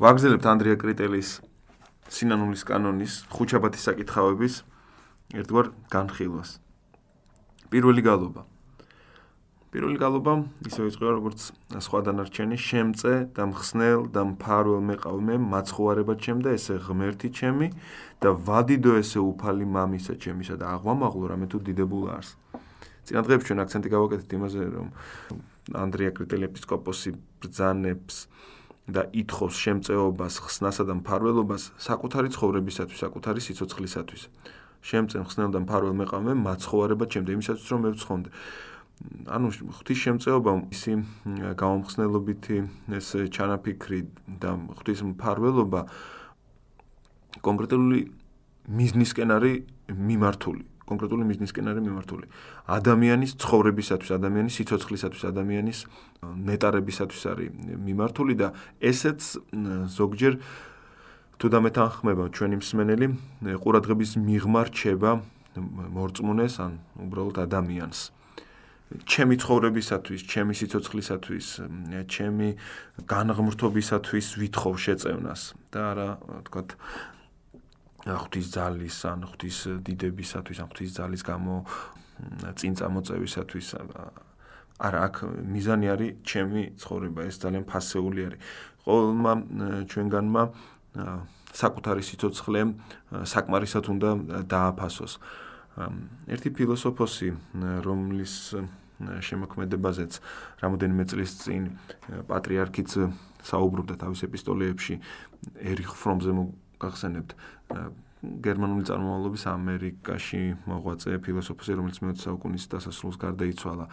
ვაგზელებთ ანდრია კრიტელის სინანულის კანონის ხუჩაბათის საკითხავების ერთგვარ განხილვას. პირველი გალობა. პირველი გალობა ისე ვიწყება როგორც სხვა დანარჩენი შემწე და მხსნელ და მფარველ მეყავმე მაცხოვარება ჩემ და ესე ღმერთი ჩემი და ვადიდო ესე უფალი მამისა ჩემისა და აღვამაღლო რამე თუ დიდებულ არს. წინა დღეებში ჩვენ აქცენტი გავაკეთეთ იმაზე რომ ანდრია კრიტელი ეპისკოპოსი ბრძანებს და ითხოვს შემწეობას, ხსნასა და მფარველობას საკუთარი ცხოვრებისათვის, საკუთარი სიცოცხლისათვის. შემწენ ხსნელ და მფარველ მეყავმე მაცხოვარება ჩემ და იმისათვის რომ მევცხონდე. ანუ ღვთის შემწეობა ისი გამომხსნელობითი ეს ჩანაფიქრი და ღვთის მფარველობა კონკრეტული მიზნისკენ არის მიმართული კონკრეტული მიზნისკენ არის მიმართული. ადამიანის ცხოვრებისათვის ადამიანის სიცოცხლისათვის ადამიანის ნეტარებისათვის არის მიმართული და ესეც ზოგჯერ თუ დამეთანხმება ჩვენი მსმენელი ყურადღების მიღმა რჩება მორწმუნეს ან უბრალოდ ადამიანს. ჩემი ცხოვრებისათვის, ჩემი სიცოცხლისათვის, ჩემი განღმრთობისათვის ვითხოვ შეწევნას და არა, თქვათ, ღვთის ძალის ან ღვთის დიდებისათვის, ან ღვთის ძალის გამო წინ წამოწევისათვის არა, აქ მიზანი არის ჩემი ცხოვრება, ეს ძალიან ფასეული არის. ყოველმა ჩვენგანმა საკუთარი სიცოცხლე საკმარისად უნდა დააფასოს. ერთი ფილოსოფოსი, რომლის შემოქმედებაზეც რამოდენიმე წლის წინ პატრიარქიც საუბრობდა თავის ეპისტოლეებში ერიხ ფრომზე მოგახსენებთ გერმანული წარმომავლობის ამერიკაში მოღვაწე ფილოსოფოსი რომელიც მე-20 საუკუნის დასასრულს გარდაიცვალა.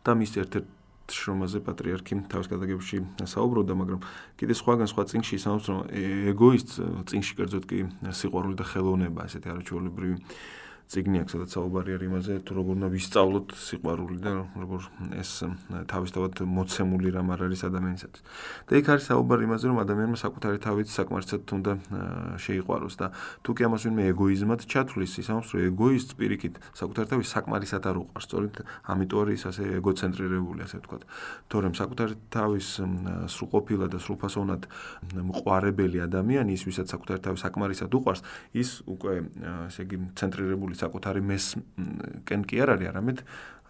და მის ერთ-ერთ შრომაზე პატრიარქი თავის გადაგებებში საუბრობდა მაგრამ კიდე სხვაგან სხვა წინში ისაუბრებს რომ ეგოისტ წინში კერძოდ კი სიყვარული და ხელოვნება ესეთი არაჩვეულებრივი ციგნი აქვს, სადაც საუბარი არის იმაზე, თუ როგორ უნდა ვისწავლოთ სიყვარული და როგორ ეს თავისთავად მოცემული რამ არ არის ადამიანისათვის. და იქ არის საუბარი იმაზე, რომ ადამიანმა საკუთარი თავით საკმარისად უნდა შეიყვაროს და თუ კი ამას ვინმე ეგოიზმად ჩათვლის, ისამოს რომ ეგოისტ პირიქით საკუთარი თავის საკმარისად არ უყვარს, სწორედ ამიტომ არის ის ასე ეგოცენტრირებული, ასე ვთქვათ. თორემ საკუთარი თავის სრულყოფილა და სრულფასოვნად მყარებელი ადამიანი, ის ვისაც საკუთარი თავის საკმარისად უყვარს, ის უკვე ესე იგი ცენტრირებული საკუთარი მეს კენ კი არ არის, არამედ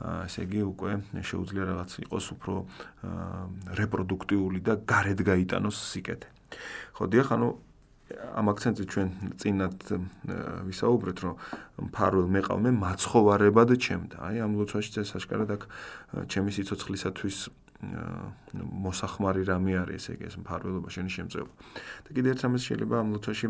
ესე იგი უკვე შეუძლია რაღაც იყოს უფრო რეპროდუქტიული და გარეთ გაიტანოს სიკეთე. ხო დიახ, ანუ ამ აქცენტზე ჩვენ წინათ ვისაუბრეთ, რომ ფარველ მეყავმე მაცხოვარებად ჩემდა. აი ამ ლოცვაში ეს აშკარად აქ ჩემი სიცოცხლისათვის მოსახმარი რამე არის ესე იგი ეს ფარველობა შენი შემწეობა. და კიდევ ერთ რამეს შეიძლება ამ ლოცვაში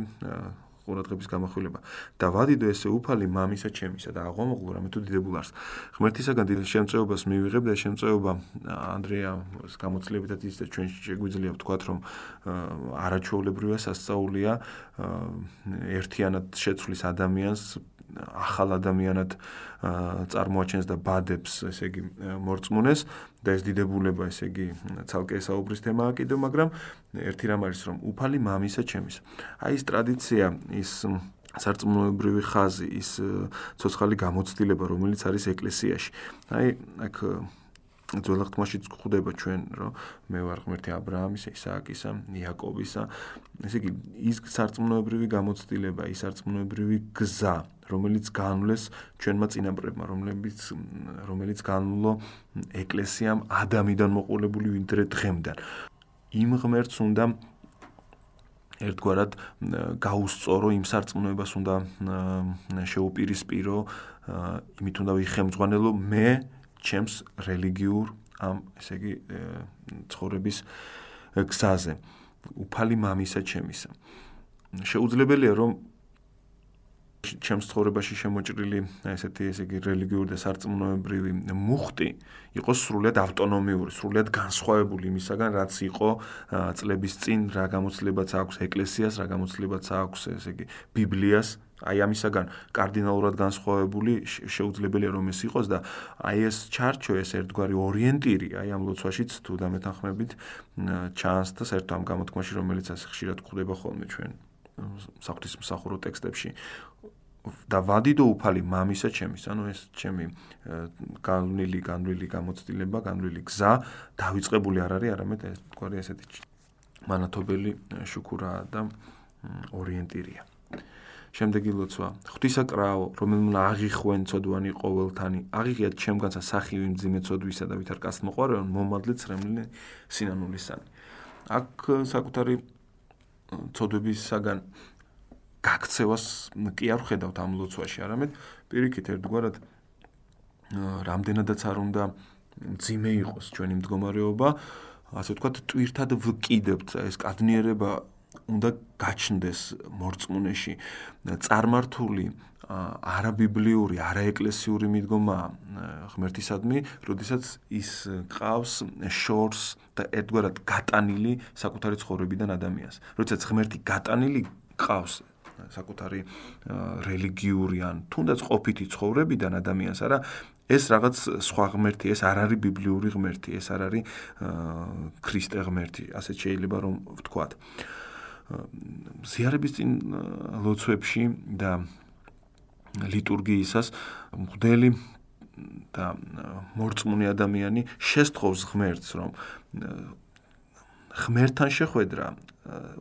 ყურადღების გამახვილება. და ვადიდო ესე უფალი მამისა ჩემისა და აღვამოღლო რამე თუ დიდებულარს ღმერთისაგან დიდ შემწეობას მივიღებ და შემწეობა ანდრეა გამოცდილებითაც ის და ჩვენ შეგვიძლია ვთქვათ რომ არაჩვეულებრივია სასწაულია ერთიანად შეცვლის ადამიანს ახალ ადამიანად წარმოაჩენს და ბადებს, ესე იგი, მორწმუნეს და ეს დიდებულება, ესე იგი, ცალკე საუბრის თემაა კიდევ, მაგრამ ერთი რამ არის, რომ უფალი მამისა ჩემის. აი ეს ტრადიცია, ის სარწმუნოებრივი ხაზი, ის ცოცხალი გამოცდილება, რომელიც არის ეკლესიაში. აი, აქ ძველ ხმაშიც გვხვდება ჩვენ, რომ მე ვარ ღმერთი ა ブラ ამის, ისააკისა, იაკობისა. ესე იგი, ის სარწმუნოებრივი გამოცდილება, ის სარწმუნოებრივი გზა, რომელიც განვლეს ჩვენმა წინაპრებმა, რომლებიც რომელიც განვლო ეკლესიამ ადამიანიდან მოყოლებული ვინდრე დღემდან. იმ ღმერთს უნდა ერთგვარად გაუსწორო იმ სარწმუნოებას უნდა შეუპირისპირო, იმით უნდა ვიხემძღვანელო მე ჩემს რელიგიურ ამ ესე იგი ცხოვრების გზაზე უფალი მამისა ჩემისა. შეუძლებელია რომ ჩემს ცხოვრებაში შემოჭრილი ესეთი ესე იგი რელიგიური და სარწმუნოებრივი მუხტი იყოს სრულიად ავტონომიური, სრულიად განსხვავებული იმისაგან, რაც იყო წლების წინ, რა გამოცდილებაც აქვს ეკლესიას, რა გამოცდილებაც აქვს ესე იგი ბიბლიას, აი ამისაგან კარდინალურად განსხვავებული შეუძლებელია რომ ეს იყოს და აი ეს ჩარჩო ეს ერთგვარი ორიენტირი აი ამ ლოცვაშიც თუ დამეთანხმებით ჩანს და საერთოდ ამ გამოთქმაში რომელიც ასე ხშირად გვხვდება ხოლმე ჩვენ საღვთისმსახურო ტექსტებში და ვადი და უფალი მამისა ჩემის, ანუ ეს ჩემი განვლილი, განვლილი გამოცდილება, განვლილი გზა დავიწყებული არ არის, არამედ ეს თქვარი ესეთი მანათობელი შუქურაა და ორიენტირია. შემდეგი ლოცვა. ღვთისაკრაო, რომელმნა აღიხვენ ცოდვანი ყოველთანი, აღიღიათ ჩემგანსა სახივი მძიმე ცოდვისა და ვითარ კაც მოყარონ მომადლე ცრემლი სინანულისანი. აქ საკუთარი ცოდვებისაგან გაქცევას კი არ ხედავთ ამ ლოცვაში, არამედ პირიქით ერთგვარად რამდენადაც არ უნდა მძიმე იყოს ჩვენი მდგომარეობა, ასე ვთქვათ, ტვირთად ვკიდებთ ეს კადნიერება უნდა გაჩნდეს მორწმუნეში წარმართული არაბიბლიური, არაეკლესიური მიდგომა ღმერთისადმი, როდესაც ის ყავს შორს და ერთგვარად გატანილი საკუთარი ცხოვრებიდან ადამიანს. როდესაც ღმერთი გატანილი ყავს საკუთარი რელიგიური ან თუნდაც ყოფითი ცხოვრებიდან ადამიანს, არა ეს რაღაც სხვა ღმერთი, ეს არ არის ბიბლიური ღმერთი, ეს არ არის ქრისტე ღმერთი, ასე შეიძლება რომ ვთქვათ. ზიარების წინ ლოცვებში და ლიტურგიისას მღვდელი და მორწმუნე ადამიანი შესთხოვს ღმერთს, რომ ღმერთთან შეხვედრა,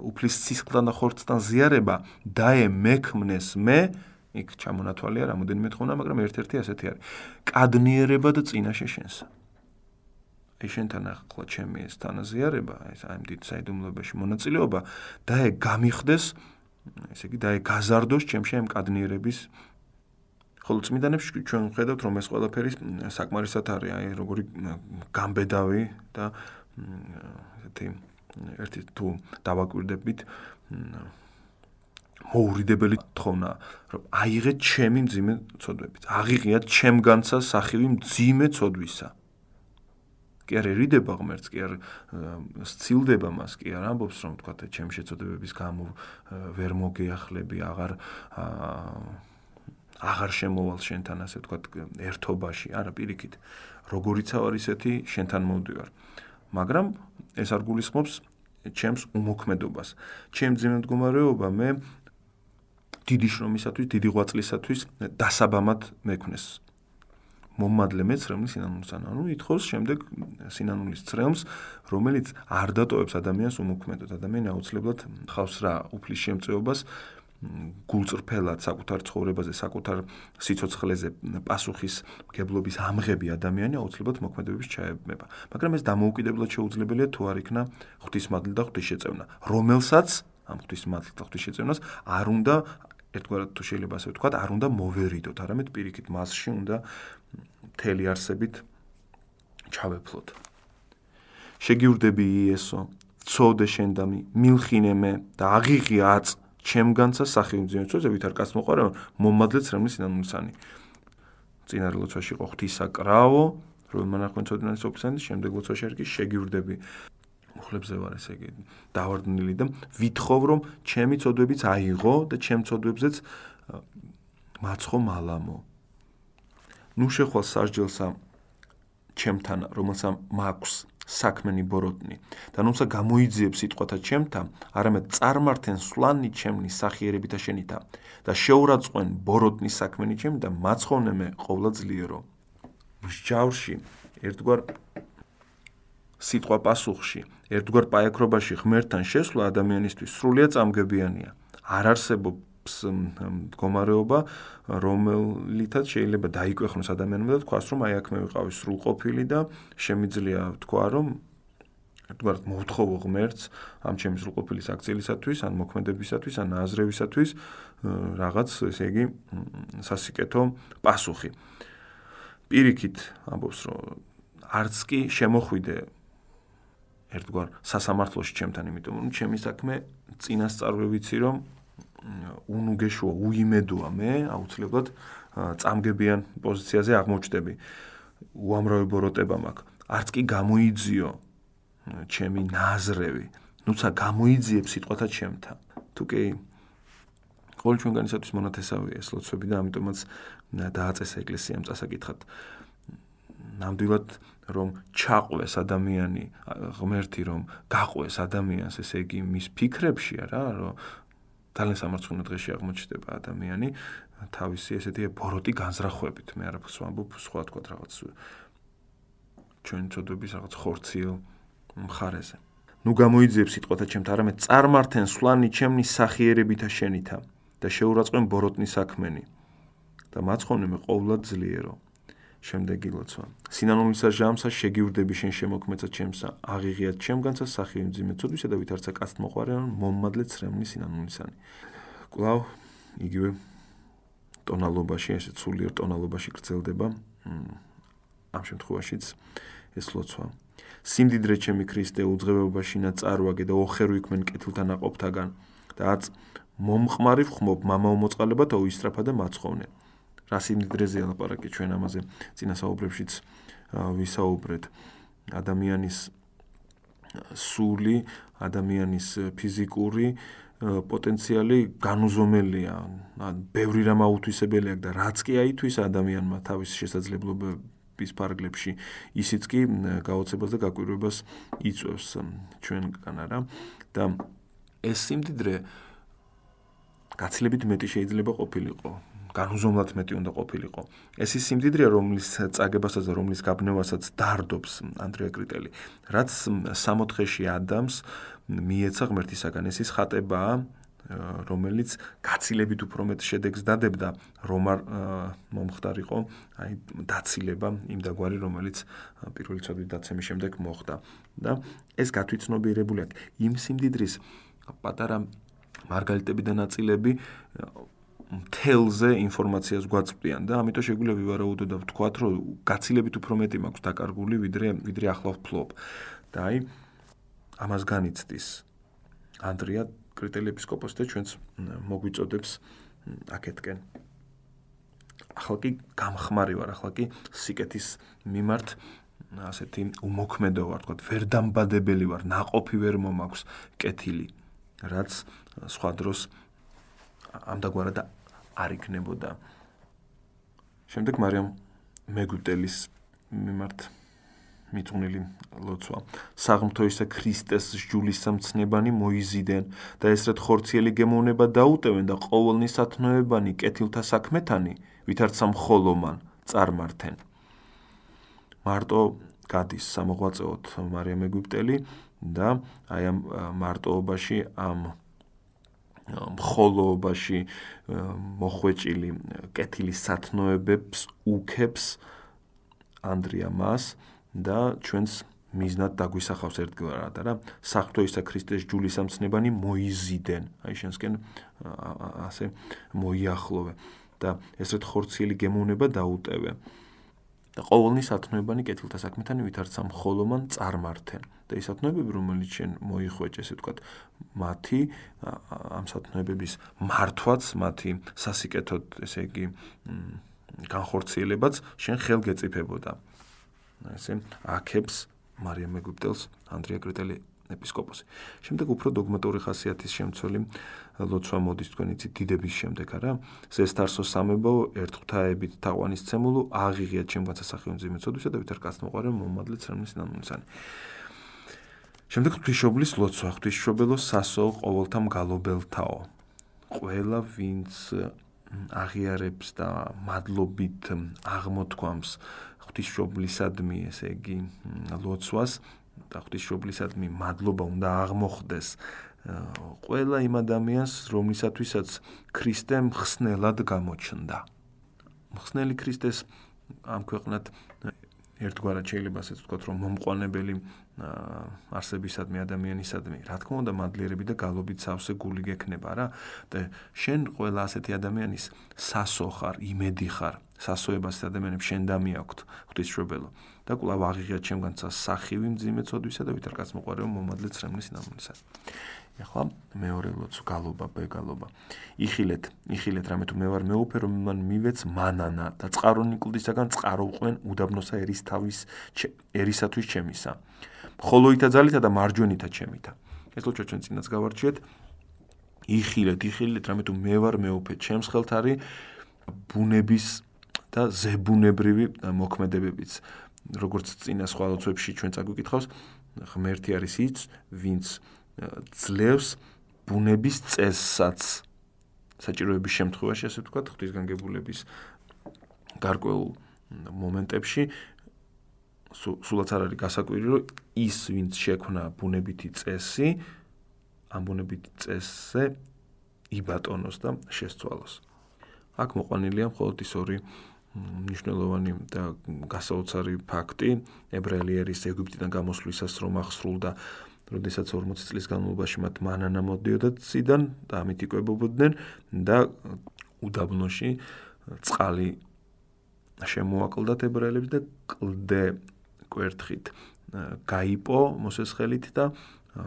უფლის სისხლთან და ხორცთან ზიარება დაე მექმნეს მე იქ ჩამონათვალია რამოდენიმე თხოვნა, მაგრამ ერთ-ერთი ასეთი არის. კადნიერება და წინაშე შენსა. აი შენთან ახლა ჩემი ეს თანაზიარება, ეს აი დიდ საიდუმლოებაში მონაწილეობა და ეგ გამიხდეს, ესე იგი და ეგ გაზარდოს ჩემში ამ კადნიერების ხოლო წმინდანებში ჩვენ ვხედავთ რომ ეს ყველაფერი საკმარისად არის, აი როგორი გამბედავი და ესეთი ერთი თუ დავაკვირდებით მოურიდებელი თხოვნა, რომ აიღეთ ჩემი მძიმე ცოდვებით. აღიღიათ ჩემგანცა სახივი მძიმე ცოდვისა. კი არ ერიდება ღმერთს, კი არ სცილდება მას, კი არ ამბობს რომ თქვა ჩემ შეცოდებების გამო ვერ მოგეახლები, აღარ აღარ შემოვალ შენთან ასე თქვა ერთობაში, არა პირიქით. როგორიცა ვარ ისეთი შენთან მოვდივარ. მაგრამ ეს არ გულისხმობს ჩემს უმოქმედობას. ჩემ ძიმე მდგომარეობა მე დიდი შრომისათვის, დიდი ღვაწლისათვის დასაბამად მექნეს. მომადლე მეცრემლის სინანულსან, ანუ ითხოვს შემდეგ სინანულის ცრემლს, რომელიც არ დატოვებს ადამიანს უმოქმედოდ. ადამიანი აუცილებლად ხავს რა უფლის შემწეობას გულწრფელად საკუთარ ცხოვრებაზე, საკუთარ სიცოცხლეზე პასუხის გებლობის ამღები ადამიანი აუცილებლად მოქმედებების ჩაებება. მაგრამ ეს დამოუკიდებლად შეუძლებელია თუ არ იქნა ღვთისმადლი და ღვთისშეწევნა, რომელსაც ამ ღვთისმადლით და ღვთისშეწევნას არ უნდა ერთგვარად თუ შეიძლება ასე ვთქვა, არ უნდა მოვერიდოთ, არამედ პირიქით მასში უნდა მთელი არსებით ჩავეფლოთ. შეგიურდები იესო, ცოდე შენ და მილხინე მე და აღიღი აწ ჩემგანცა სახიუმძინო ცოდე ვით არ კაც მოყარა მომადლე ცრემლის ინანუსანი. წინარ ლოცვაში ყო ღვთისაკრაო, რომ მანახონ ცოდნანის ოფისანი, შემდეგ ლოცვაში არის შეგიურდები მუხლებზე ვარ ესე იგი დავარდნილი და ვითხოვ რომ ჩემი წოდებიც აიღო და ჩემ წოდებზეც მაცხო მალამო ნუ შეხვალ სასჯელსა ჩემთან რომელსაც მაქვს საქმენი ბოროტნი და ნუცა გამოიძიებ სიტყვათა ჩემთან არამედ წარმართენ სვლანი ჩემნი სახიერებითა შენითა და შეურაცხყვენ ბოროტნი საქმენი ჩემი და მაცხოვნე მე ყოვლა ძლიერო მსჯავრში ერთგვარ სიტყვა პასუხში ერთგვარ პაექრობაში ღმერთთან შესვლა ადამიანისთვის სრულიად წამგებიანია. არ არსებობს მდგომარეობა, რომელითაც შეიძლება დაიკვეხნოს ადამიანმა და თქვას, რომ აი აქ მე ვიყავი სრულყოფილი და შემიძლია თქვა, რომ ერთგვარად მოვთხოვო ღმერთს ამ ჩემი სრულყოფილის აქციელისათვის, ან მოქმედებისათვის, ან აზრევისათვის რაღაც, ესე იგი, სასიკეთო პასუხი. პირიქით ამბობს, რომ არც კი შემოხვიდე ერთგვარ სასამართლოში ჩემთან, იმიტომ რომ ჩემი საქმე წინასწარვე ვიცი რომ უნუგეშოა, უიმედოა მე აუცილებლად წამგებიან პოზიციაზე აღმოჩნდები. უამრავი ბოროტება მაქვს. არც კი გამოიძიო ჩემი ნაზრევი, ნუცა გამოიძიებ სიტყვათა ჩემთან. თუ კი ყოველ ჩვენგანისათვის მონათესავია ეს ლოცვები და ამიტომაც დააწესა ეკლესიამ წასაკითხად. ნამდვილად რომ ჩაყვეს ადამიანი ღმერთი რომ გაყვეს ადამიანს ესე იგი მის ფიქრებში არა რომ ძალიან სამარცხუნო დღეში აღმოჩნდება ადამიანი. თავისი ესეთი ბოროტი განზრახვებით. მე არაფერს ვამბობ სხვა თქვა რაღაც ჩვენ წოდების რაღაც ხორციელ მხარეზე. ნუ გამოიძიებ სიტყვათა ჩემთ არამედ წარმართენ სვლანი ჩემნი სახიერებითა შენითა და შეურაცხყვენ ბოროტნი საქმენი. და მაცხოვნე მე ყოვლად ძლიერო შემდეგი ლოცვა. სინანომისა ჟამსა შეგიურდები შენ შემოქმეცა ჩემსა, აღიღიათ ჩემგანცა სახე იმძიმე ცუდვისა და ვითარცა კაცთ მოყარეონ მომმადლე ცრემლი სინანომისანი. კვლავ იგივე ტონალობაში, ესე ცულიერ ტონალობაში გრძელდება ამ შემთხვევაშიც ეს ლოცვა. სიმდიდრე ჩემი ქრისტე უძღებებაშინა წარვაგე და ოხერო იქმენ კეთილთა ნაყოფთაგან და აწ მომყმარი ხმობ მამაო მოწყალებათო ისტრაფა და მაცხოვნე. რა სიმდიდრეზე ლაპარაკი ჩვენ ამაზე წინასაუბრებშიც ვისაუბრეთ. ადამიანის სული ადამიანის ფიზიკური პოტენციალი განუზომელია. ან ბევრი რამ აუთვისებელია და რაც კი აითვის ადამიანმა თავის შესაძლებლობების ფარგლებში ისიც კი გაოცებას და გაკვირვებას იწვევს ჩვენგან არა და ეს სიმდიდრე გაცილებით მეტი შეიძლება ყოფილიყო განუზომლად მეტი უნდა ყოფილიყო. ეს ის სიმდიდრეა, რომლის წაგებასაც და რომლის გაბნევასაც დარდობს ანდრია კრიტელი. რაც 64-ში ადამს მიეცა ღმერთისაგან, ეს ის ხატებაა, რომელიც გაცილებით უფრო მეტ შედეგს დადებდა, რომ არ მომხდარიყო, აი დაცილება იმ დაგვარი, რომელიც პირველი ცოდვით დაცემის შემდეგ მოხდა. და ეს გათვითცნობიერებული აქვს იმ სიმდიდრის პატარა მარგალიტები და ნაწილები მთელზე ინფორმაციას გვაწვდიან და ამიტომ შეგვიძლია ვივარაუდოთ და ვთქვათ, რომ გაცილებით უფრო მეტი მაქვს დაკარგული, ვიდრე ვიდრე ახლა ვფლობ. და აი ამას განიცდის ანდრია კრიტელეპისკოპოსი და ჩვენც მოგვიწოდებს აქეთკენ. ახლა კი გამხმარი ვარ, ახლა კი სიკეთის მიმართ ასეთი უმოქმედო ვარ, თქვა, ვერ დამბადებელი ვარ, ناყოფი ვერ მომაქვს კეთილი, რაც სხვა დროს ამდაგვარად არ იქნებოდა. შემდეგ მარიამ მეგვიტელის მიმართ მიწუნილი ლოცვა. საღმთოისა ქრისტეს ჯულისამცნებანი მოიზიდენ და ესრეთ ხორციელი გემოვნება დაუტევენ და ყოველნი სათნოებანი კეთილთა საქმეთანი ვითარცა მხოლომან წარმართენ. მარტო გადის სამოღვაწეოდ მარიამ ეგვიპტელი და აი ამ მარტოობაში ამ მხოლობაში მოხვეჭილი კეთილი სათნოებებს უქებს ანდრია მას და ჩვენს მიზნად დაგვისახავს ერთგვარად რა საფრთხეისა ქრისტეს ჯულისამცნებანი მოიზიდენ. აი შენსკენ ასე მოიახლოვე და ესეთ ხორციელი გემოვნება დაუტევე. და ყოველნი სათნოებანი კეთილთა საქმეთანი ვითარცა მხოლომან წარმართენ და ის სათნოებები რომელიც შენ მოიხვეჭე ესე ვთქვათ მათი ამ სათნოებების მართვაც მათი სასიკეთოდ ესე იგი განხორციელებაც შენ ხელ გეწიფებოდა ესე აქებს მარიამ ეგვიპტელს ანდრია კრიტელი ეპისკოპოსი. შემდეგ უფრო დოგმატური ხასიათის შემცველი ლოცვა მოდის თქვენ იცით დიდების შემდეგ არა? ზესტარსო სამებო ერთხთაებით თაყვანის ცემულო აღიღია ჩემგან სასახიონ ძიმეცოდვისა და ვითარ კაც მოყარე მომადლე ცრემლის ნამუნსანი. შემდეგ ღვთისმშობლის ლოცვა ღვთისმშობელო სასო ყოველთა მგალობელთაო. ყველა ვინც აღიარებს და მადლობით აღმოთქვამს ღვთისმშობლისადმი, ესე იგი, ლოცვას და ღვთისმშობლისადმი მადლობა უნდა აღმოხდეს ყველა იმ ადამიანს, რომლისათვისაც ქრისტე მხსნელად გამოჩნდა. მხსნელი ქრისტეს ამ ქვეყნად ერთგვარად შეიძლება ასე ვთქვათ, რომ მომყვანებელი არსებისადმი ადამიანისადმი, რა თქმა უნდა, მადლიერები და გალობით სავსე გული გექნება რა. და შენ ყველა ასეთი ადამიანის სასო ხარ, იმედი ხარ, სასოებას ადამიანებს შენ დამიაქვთ ღვთისმშობელო. და კვლავ აღიღია ჩემგან სახივი მძიმე წოდვისა და ვითარკაც მოყარეო მომადლე ცრემლის ნამუნისა. ეხლა მეორე ლოცვა გალობა ბეგალობა. იხილეთ, იხილეთ რამე თუ მე ვარ მეუფე რომ მან მივეც მანანა და წყარონი კლდისაგან წყარო უყვენ უდაბნოსა ერის თავის ერისათვის ჩემისა. ხოლოითა ძალითა და მარჯვენითა ჩემითა. ეს ლოცვა ჩვენ წინაც გავარჩიეთ. იხილეთ, იხილეთ რამე თუ მე ვარ მეუფე ჩემს ხელთ არის ბუნების და ზებუნებრივი მოქმედებებიც. როგორც წინა სხვა ლოცვებში ჩვენ წაგვიკითხავს, ღმერთი არის ის, ვინც ძლევს ბუნების წესსაც საჭიროების შემთხვევაში ასე ვთქვათ ღვთისგანგებულების გარკვეულ მომენტებში სულაც არ არის გასაკვირი, რომ ის ვინც შექმნა ბუნებითი წესი, ამ ბუნებითი წესზე იბატონოს და შესწვალოს. აქ მოყვანილია მხოლოდ ის ორი მნიშვნელოვანი და გასაოცარი ფაქტი ებრაელი ერის ეგვიპტიდან გამოსვლისას რომ ახსრულდა როდესაც 40 წლის განმავლობაში მათ მანანა მოდიოდა ციდან და ამით იკვებებოდნენ და უდაბნოში წყალი შემოაკლდათ ებრაელებს და კლდე კვერთხით გაიპო მოსეს ხელით და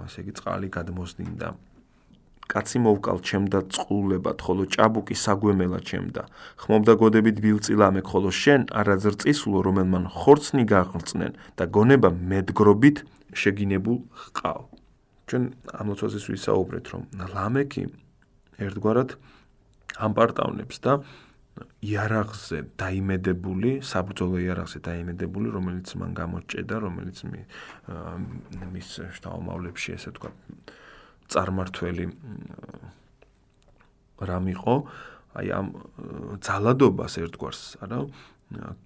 ასე იგი წყალი გადმოსდინდა კაცი მოვკალ ჩემდა წყულებად ხოლო ჭაბუკი საგვემელა ჩემდა. ხმობდა გოდებით ბილწილამე ხოლო შენ არაძრწისულო რომელმან ხორცნი გაღრწნენ და გონება მედგრობით შეგინებულ ხყავ ჩვენ ამ ლოცვაზეს ვისაუბრეთ რომ ლამეკი ერთგვარად ამპარტავნებს და იარაღზე დაიმედებული, საბრძოლო იარაღზე დაიმედებული, რომელიც მან გამოჭედა, რომელიც მის შთამომავლებში, ესე თქვა, წარმართველი რამ იყო, აი ამ ძალადობას ერთგვარს, არა,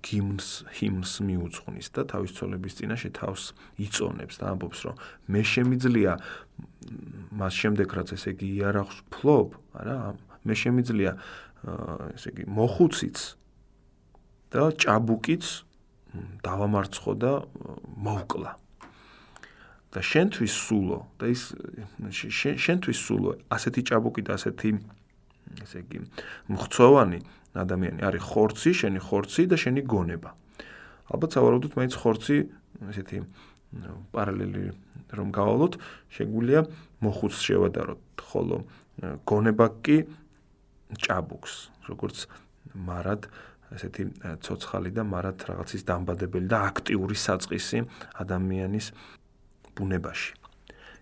გიმს, ჰიმს მიუძღვნის და თავის ცოლების წინაშე თავს იწონებს და ამბობს, რომ მე შემიძლია მას შემდეგ რაც ესე იგი იარაღს ფლობ, არა, მე შემიძლია ესე იგი მოხუციც და ჭაბუკიც დავამარცხო და მოვკლა. და შენთვის სულო და ის შენთვის სულო ასეთი ჭაბუკი და ასეთი ესე იგი მხცოვანი ადამიანი არის ხორცი, შენი ხორცი და შენი გონება. ალბათ სავარაუდოდ მაინც ხორცი ესეთი პარალელი რომ გავალოთ, შეგვიძლია მოხუც შევადაროთ, ხოლო გონება კი ჭაბუკს, როგორც მარად ესეთი ცოცხალი და მარად რაღაცის დამბადებელი და აქტიური საწყისი ადამიანის ბუნებაში.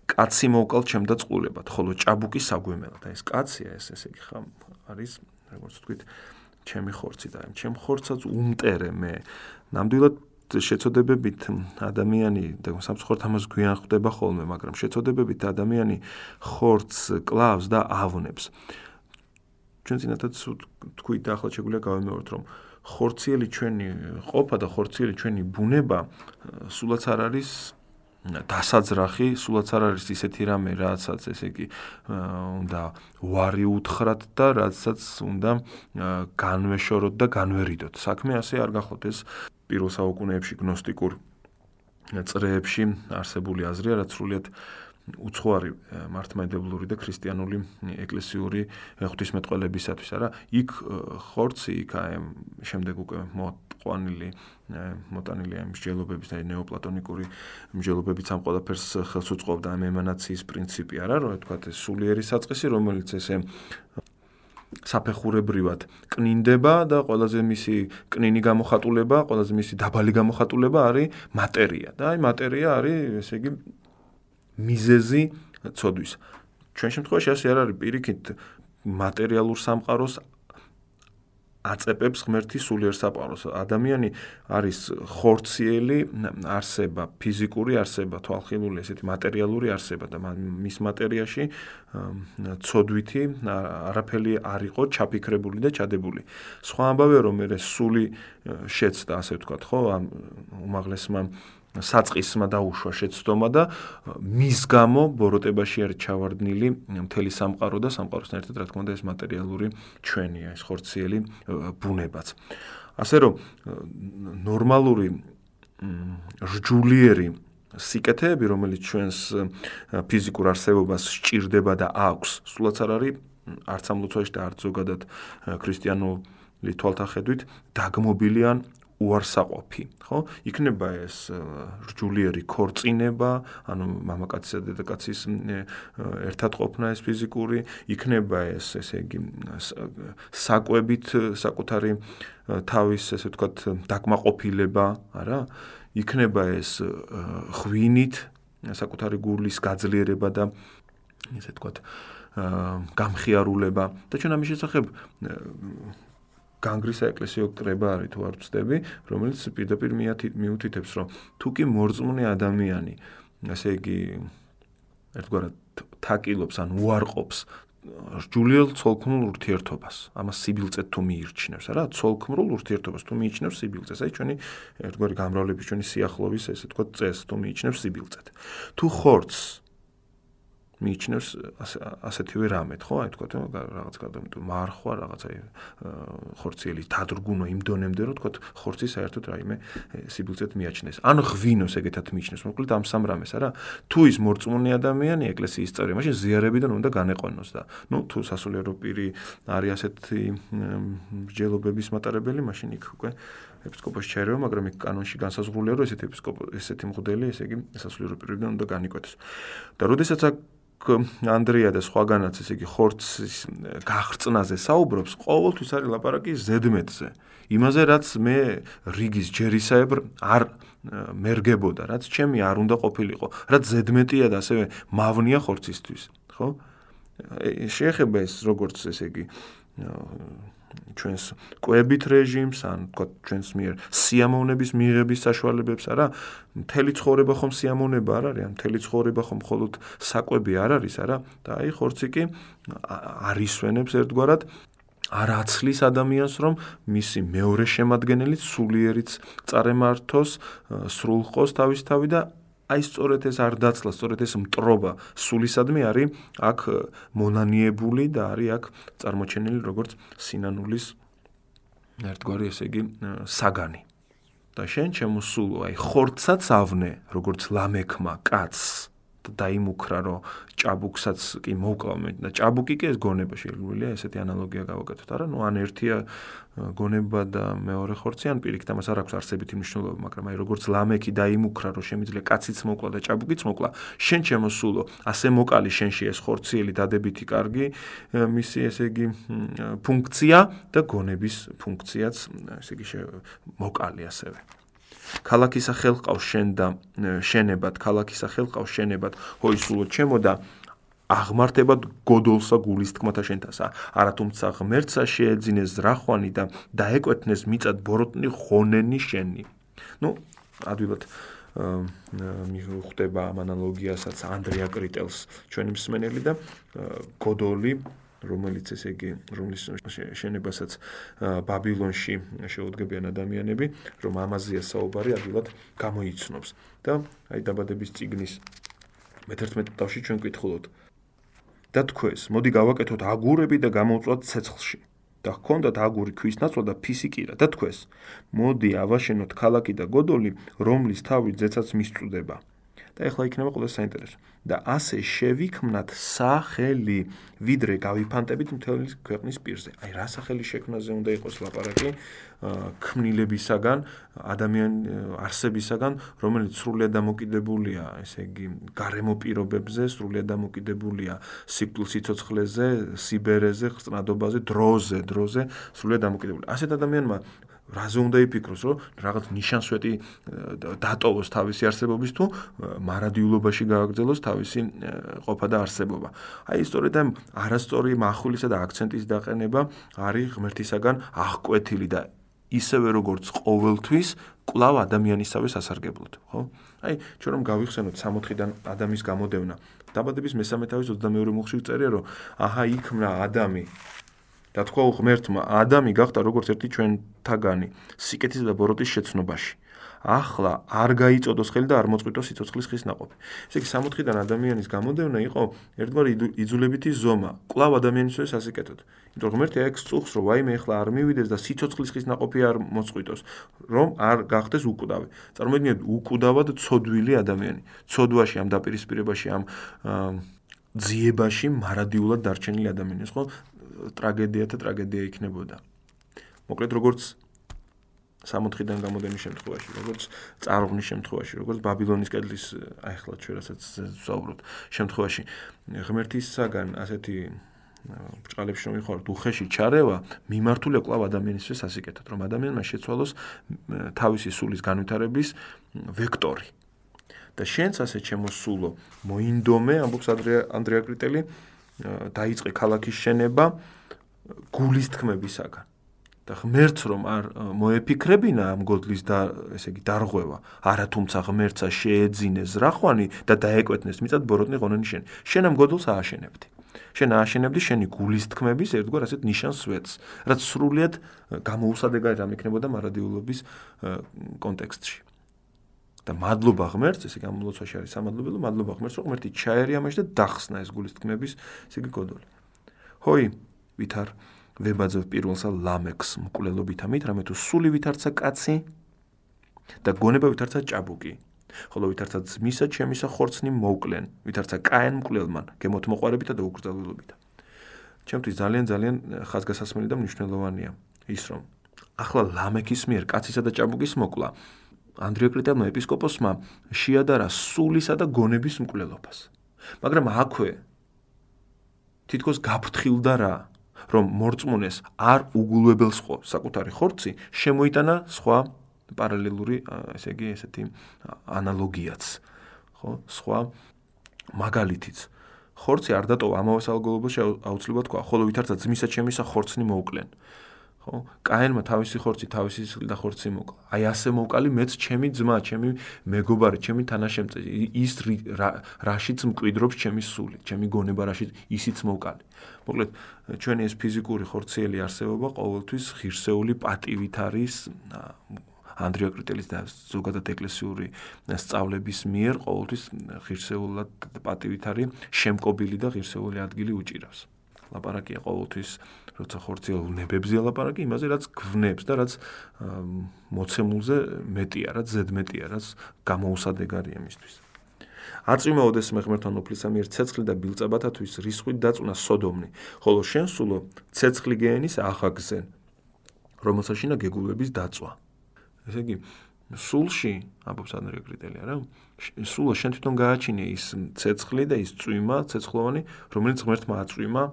კაცი მოვკალ ჩემდა წყულებად, ხოლო ჭაბუკი საგვემელად. ეს კაცია ეს ესე იგი ხა არის, როგორც ვთქვით, ჩემი ხორცი და ჩემ ხორცაც უმტერე მე. ნამდვილად შეწოდებებით ადამიანი და სამცხორთ ამას გვიან ხვდება ხოლმე, მაგრამ შეწოდებებით ადამიანი ხორცს კლავს და ავნებს. ჩვენ წინათაც თქვი და ახლა შეგვიძლია გავემეოროთ რომ ხორციელი ჩვენი ყოფა და ხორციელი ჩვენი ბუნება სულაც არ არის დასაძრახი, სულაც არ არის ისეთი რამე, რაცაც ესე იგი უნდა ვარი უთხრათ და რაცაც უნდა განვეშოროთ და განვერიდოთ. საქმე ასე არ გახლოთ ეს პირველ საუკუნეებში გნოსტიკურ წრეებში არსებული აზრია, რაც სრულიად უცხოარი მართლმადიდებლური და ქრისტიანული ეკლესიური ღვთისმეტყველებისათვის, არა? იქ ხორცი, იქ აი შემდეგ უკვე მოყვანილი მოტანილი ამ მსჯელობების და ნეოპლატონიკური მსჯელობებით ამ ყველაფერს ხელს უწყობდა ამ ემანაციის პრინციპი, არა? რომ თქვა ეს სულიერი საწყისი, რომელიც ესე საფეხურებრივად კნინდება და ყველაზე მისი კნინი გამოხატულება, ყველაზე მისი დაბალი გამოხატულება არის მატერია და აი მატერია არის ესე იგი მიზეზი ცოდვის. ჩვენ შემთხვევაში ასე არ არის პირიქით მატერიალურ სამყაროს აწებებს ღმერთი სულიერ საპაროს. ადამიანი არის ხორციელი არსება, ფიზიკური არსება, თვალხილული ესეთი მატერიალური არსება და მის მატერიაში ცოდვითი არაფერი არ იყო ჩაფიქრებული და ჩადებული. სხვა ამბავია რომ მე სული შეცდა ასე ვთქვათ, ხო, ამ უმაღლესმა საწყისმა დაუშვა შეცდომა და მის გამო ბოროტებაში არის ჩავარდნილი მთელი სამყარო და სამყაროსთან ერთად რა თქმა უნდა ეს მატერიალური ჩვენია ეს ხორციელი ბუნებაც. ასე რომ ნორმალური რჯულიერი სიკეთეები რომელიც ჩვენს ფიზიკურ არსებობას სჭირდება და აქვს სულაც არ არის არც ამ ლოცვაში და არც ზოგადად ქრისტიანული თვალთახედვით დაგმობილიან უარსაყოფი, ხო? იქნება ეს რჯულიერი ქორწინება, ანუ მამაკაცისა და დედაკაცის ერთად ყოფნა ეს ფიზიკური, იქნება ეს ესე იგი საკვებით საკუთარი თავის ესე ვთქვათ დაკმაყოფილება, არა? იქნება ეს ღვინით საკუთარი გულის გაძლიერება და ესე ვთქვათ გამხიარულება და ჩვენ ამის შესახებ განგრისა ეკლესიო კრება არის თუ არ ვწდები, რომელიც პირდაპირ მიუთითებს, რომ თუ კი მორწმუნე ადამიანი, ასე იგი ერთგვარად თაკილობს ან უარყოფს ჯულიელ ცოლქმრულ ურთიერთობას. ამას სიბილწეთ თუ მიიჩნევს, რა? ცოლქმრულ ურთიერთობას თუ მიიჩნევს სიბილწეს, აი ჩვენი ერთგვარი გამრავლების ჩვენი სიახლოვის ესე თქვა წეს თუ მიიჩნევს სიბილწეთ. თუ ხორცს მიიჩნევს ასეთივე რამეთ, ხო? აი თქვა რაღაც გადამიტო მარხვა, რაღაც აი ხორციელი დადრგუნო იმ დონემდე, რომ თქვა ხორცი საერთოდ რაიმე სიბილწეთ მიაჩნეს. ან ღვინოს ეგეთად მიიჩნევს, მოკლედ ამ სამ რამეს, არა? თუ ის მორწმუნე ადამიანი ეკლესიის წევრი, მაშინ ზიარებიდან უნდა განეყონოს და ნუ თუ სასულიერო პირი არის ასეთი მსჯელობების მატარებელი, მაშინ იქ უკვე ეპისკოპოსი ჩაერევა, მაგრამ იქ კანონში განსაზღვრულია, რომ ესეთი ეპისკოპოსი, ესეთი მღვდელი, ესე იგი სასულიერო პირიდან უნდა განიკვეთოს. და როდესაც აქ ანდრია და სხვაგანაც ესე იგი ხორცის გაღწნაზე საუბრობს, ყოველთვის არის ლაპარაკი ზედმეტზე. იმაზე რაც მე რიგის ჯერისაებრ არ მერგებოდა, რაც ჩემი არ უნდა ყოფილიყო, რაც ზედმეტია და ასევე მავნია ხორცისთვის, ხო? შეეხება ეს როგორც ესე იგი ჩვენს კვებით რეჟიმს, ან თქვა ჩვენს მიერ სიამოვნების მიღების საშუალებებს, არა? მთელი ცხოვრება ხომ სიამოვნება არ არის, ან მთელი ცხოვრება ხომ მხოლოდ საკვები არ არის, არა? და აი ხორცი კი არისვენებს ერთგვარად არ აცლის ადამიანს, რომ მისი მეორე შემადგენელი სულიერიც წარემართოს, სრულყოს თავისთავი და აი სწორედ ეს არ დაცლა, სწორედ ეს მტრობა სულისადმი არის აქ მონანიებული და არის აქ წარმოჩენილი როგორც სინანულის ერთგვარი ესე იგი საგანი. და შენ ჩემო სულო, აი ხორცაც ავნე, როგორც ლამექმა კაცს დაიმუქრა, რომ ჭაბუკსაც კი მოკლა მე და ჭაბუკი კი ეს გონება შეიძლება ესეთი ანალოგია გავაკეთოთ, არა? ნუ ან ერთია გონება და მეორე ხორცი ან პირიქით ამას არ აქვს არსებითი მნიშვნელობა, მაგრამ აი როგორც ლამეკი დაიმუქრა, რომ შემიძლია კაციც მოკლა და ჭაბუკიც მოკლა, შენ შემოსულო, ასე მოკალი შენში ეს ხორციელი დადებითი კარგი მისი ესე იგი ფუნქცია და გონების ფუნქციაც ესე იგი მოკალი ასევე. ქალაქის ახელყავს შენ და შენებად, ქალაქის ახელყავს შენებად, ჰოისულო ჩემო და აღმართებად გოდოლსა გულის თქმათა შენთასა. არათუმცა ღმერთსა შეეძინეს ზრახვანი და დაეკვეთნეს მიწად ბოროტნი ხონენი შენი. ну ადვილად მიხვდება ამ ანალოგიასაც ანდრია კრიტელს ჩვენი მსმენელი და გოდოლი რომელიც ესე იგი რომლის შენებასაც ბაბილონში შეუდგებიან ადამიანები რომ ამაზეა საუბარი ადვილად გამოიცნობს და აი დაბადების ციგნის მე-11 თავში ჩვენ ვკითხულობთ და თქვეს, მოდი გავაკეთოთ აგურები და გამოვწვათ ცეცხლში. და ჰქონდათ აგური ქვის ნაცვალ და ფისიკირა და თქვეს, მოდი ავაშენოთ ქალაქი და გოდოლი, რომლის თავი ძეცაც მისწუდება. და ეხლა იქნება ყველა საინტერესო. და ასე შევიქმნათ სახელი, ვიდრე გავიფანტებით მთელი ქვეყნის პირზე. აი რა სახელი შექმნაზე უნდა იყოს ლაპარაკი? ქმნილებისაგან, ადამიან არსებისაგან, რომელიც სრულიად დამოკიდებულია, ესე იგი, გარემო პირობებზე, სრულიად დამოკიდებულია სიკვდილ სიცოცხლეზე, სიბერეზე, ხსნადობაზე, დროზე, დროზე, სრულიად დამოკიდებულია. ასეთ ადამიანმა რაზე უნდა იფიქროს, რომ რაღაც ნიშანსვეტი დატოვოს თავისი არსებობის თუ მარადიულობაში გააგრძელოს თავისი ყოფა და არსებობა. აი სწორედ ამ არასწორი מחულისა და აქცენტის დაყენება არის ღმერთისაგან აღკვეთილი და ისევე როგორც ყოველთვის კლავ ადამიანისავე სასარგებლოდ, ხო? აი ჩვენ რომ გავიხსენოთ 64-დან ადამიანის გამოდევნა, დაბადების მესამე თავის 22 მუხში წერია, რომ აჰა იქმნა ადამი და თქვა უღმერთმა, ადამი გახდა როგორც ერთი ჩვენთაგანი, სიკეთისა და ბოროტის შეცნობაში. ახლა არ გაიწოდოს ხელი და არ მოწყვიტოს სიცოცხლის ხის ناყოფი. ესე იგი 60-დან ადამიანის გამოდევნა იყო ერთგვარი იძულებითი ზომა, კვლავ ადამიანისთვის ასაკეთოთ. იმიტომ რომ ერთი ეგ წუხს რომ აიმე ახლა არ მივიდეს და სიცოცხლის ხის ناყოფი არ მოწყვიტოს, რომ არ გახდეს უკვდავი. წარმოიდგინეთ უკვდავად ცოდვილი ადამიანი. ცოდვაში ამ დაპირისპირებაში ამ ძიებაში მარადიულად დარჩენილი ადამიანის ხო ტრაგედია და ტრაგედია იქნებოდა. მოკლედ როგორც 64-დან გამოდენის შემთხვევაში, როგორც წარღვნის შემთხვევაში, როგორც ბაბილონის კედლის აი ახლა ჩვენ რასაც ვსაუბრობთ, შემთხვევაში ღმერთისაგან ასეთი ბრჭყალებში რომ იხაროთ უხეში ჩარევა, მიმართულია კლავ ადამიანისთვის ასიკეთოთ, რომ ადამიანმა შეცვალოს თავისი სულის განვითარების ვექტორი. და შენც ასე ჩემოსულო, მოინდომე, ამბობს ანდრია კრიტელი, დაიწყე ქალაქის შენება გულის თქმებისაგან. და ღმერთს რომ არ მოეფიქრებინა ამ გოდლის და ესე იგი დარღვევა, არა თუმცა ღმერთსა შეეძინეს რახვანი და დაეკვეთნეს მიწად ბოროტნი ღონენი შენ. შენ ამ გოდლს ააშენებდი. შენ ააშენებდი შენი გულის თქმების ერთგვარ ასეთ ნიშანს ვეთს, რაც სრულიად გამოუსადეგარი რამ იქნებოდა მარადიულობის კონტექსტში. და მადლობა ღმერთს, ესე გამოლოცვაში არის სამადლობელო, მადლობა ღმერთს, რომ ღმერთი ჩაერია მას და დახსნა ეს გულის თქმების, ესე იგი კოდოლი. ჰოი, ვითარ ვებაძო პირველსა ლამექს მკვლელობით ამით, რამე თუ სული ვითარცა კაცი და გონება ვითარცა ჭაბუკი. ხოლო ვითარცა ძმისა ჩემისა ხორცნი მოკლენ, ვითარცა კაენ მკვლელმან, გემოთ მოყარებითა და უკრძალულობით. ჩემთვის ძალიან ძალიან ხაზგასასმელი და მნიშვნელოვანია ის რომ ახლა ლამექის მიერ კაცისა და ჭაბუკის მოკლა ანდრია კრიტელმა ეპისკოპოსმა შეადარა სულისა და გონების მკვლელობას. მაგრამ აქვე თითქოს გაფრთხილდა რა, რომ მორწმუნეს არ უგულვებელს ხო საკუთარი ხორცი შემოიტანა სხვა პარალელური, ესე იგი, ესეთი ანალოგიაც, ხო? სხვა მაგალითიც. ხორცი არ დატოვა ამავე სალგოლობაში აუცილებლად თქვა, ხოლო ვითარცა ძმისა ჩემისა ხორცნი მოუკლენ. ხო? კაენმა თავისი ხორცი, თავისი და ხორცი მოკლა. აი ასე მოკალი მეც ჩემი ძმა, ჩემი მეგობარი, ჩემი თანაშემწე, ის რაშიც მკვიდრობს ჩემი სული, ჩემი გონება რაშიც ისიც მოკალი. მოკლედ, ჩვენი ეს ფიზიკური ხორციელი არსებობა ყოველთვის ღირსეული პატივით არის ანდრია კრიტელის და ზოგადად ეკლესიური სწავლების მიერ ყოველთვის ღირსეულად პატივით არის შემკობილი და ღირსეული ადგილი უჭირავს. ლაპარაკია ყოველთვის როცა ხორციელ ნებებზე ლაპარაკი იმაზე რაც გვნებს და რაც მოცემულზე მეტია, რაც ზედმეტია, რაც გამოუსადეგარია მისთვის. აწვიმაოდეს მე ღმერთთან უფლისა მიერ ცეცხლი და ბილწაბათათვის რისხვით დაწუნა სოდომნი, ხოლო შენ სულო ცეცხლი გენის ახაგზენ, რომელსაშინა გეგულების დაწვა. ესე იგი სულში აბობს ანდრია კრიტელია რა სულო შენ თვითონ გააჩინე ის ცეცხლი და ის წვიმა ცეცხლოვანი რომელიც ღმერთმა აწვიმა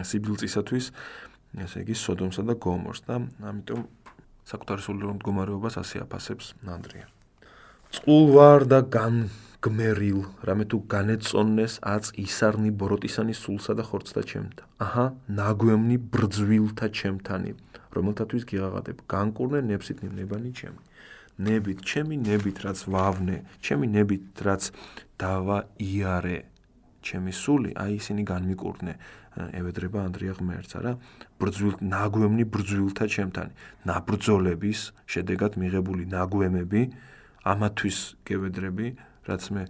სიბილწისათვის ესე იგი სოდომსა და გომორს და ამიტომ საკუთარი სულიერ მდგომარეობას ასე აფასებს ნანდრია. წყულ ვარ და განგმერილ რამე თუ განეწონნეს აწ ისარნი ბოროტისანი სულსა და ხორცთა ჩემთა. აჰა ნაგვემნი ბრძვილთა ჩემთანი რომელთათვის გიღაღადებ განკურნე ნებსით ნებანი ჩემი. ნებით ჩემი ნებით რაც ვავნე ჩემი ნებით რაც დავა იარე ჩემი სული აი ისინი განმიკურნე ევედრება ანდრია ღმერთს არა? ბრძვილ ნაგვემნი ბრძვილთა ჩემთან ნაბრძოლების შედეგად მიღებული ნაგვემები ამათვის გევედრები რაც მე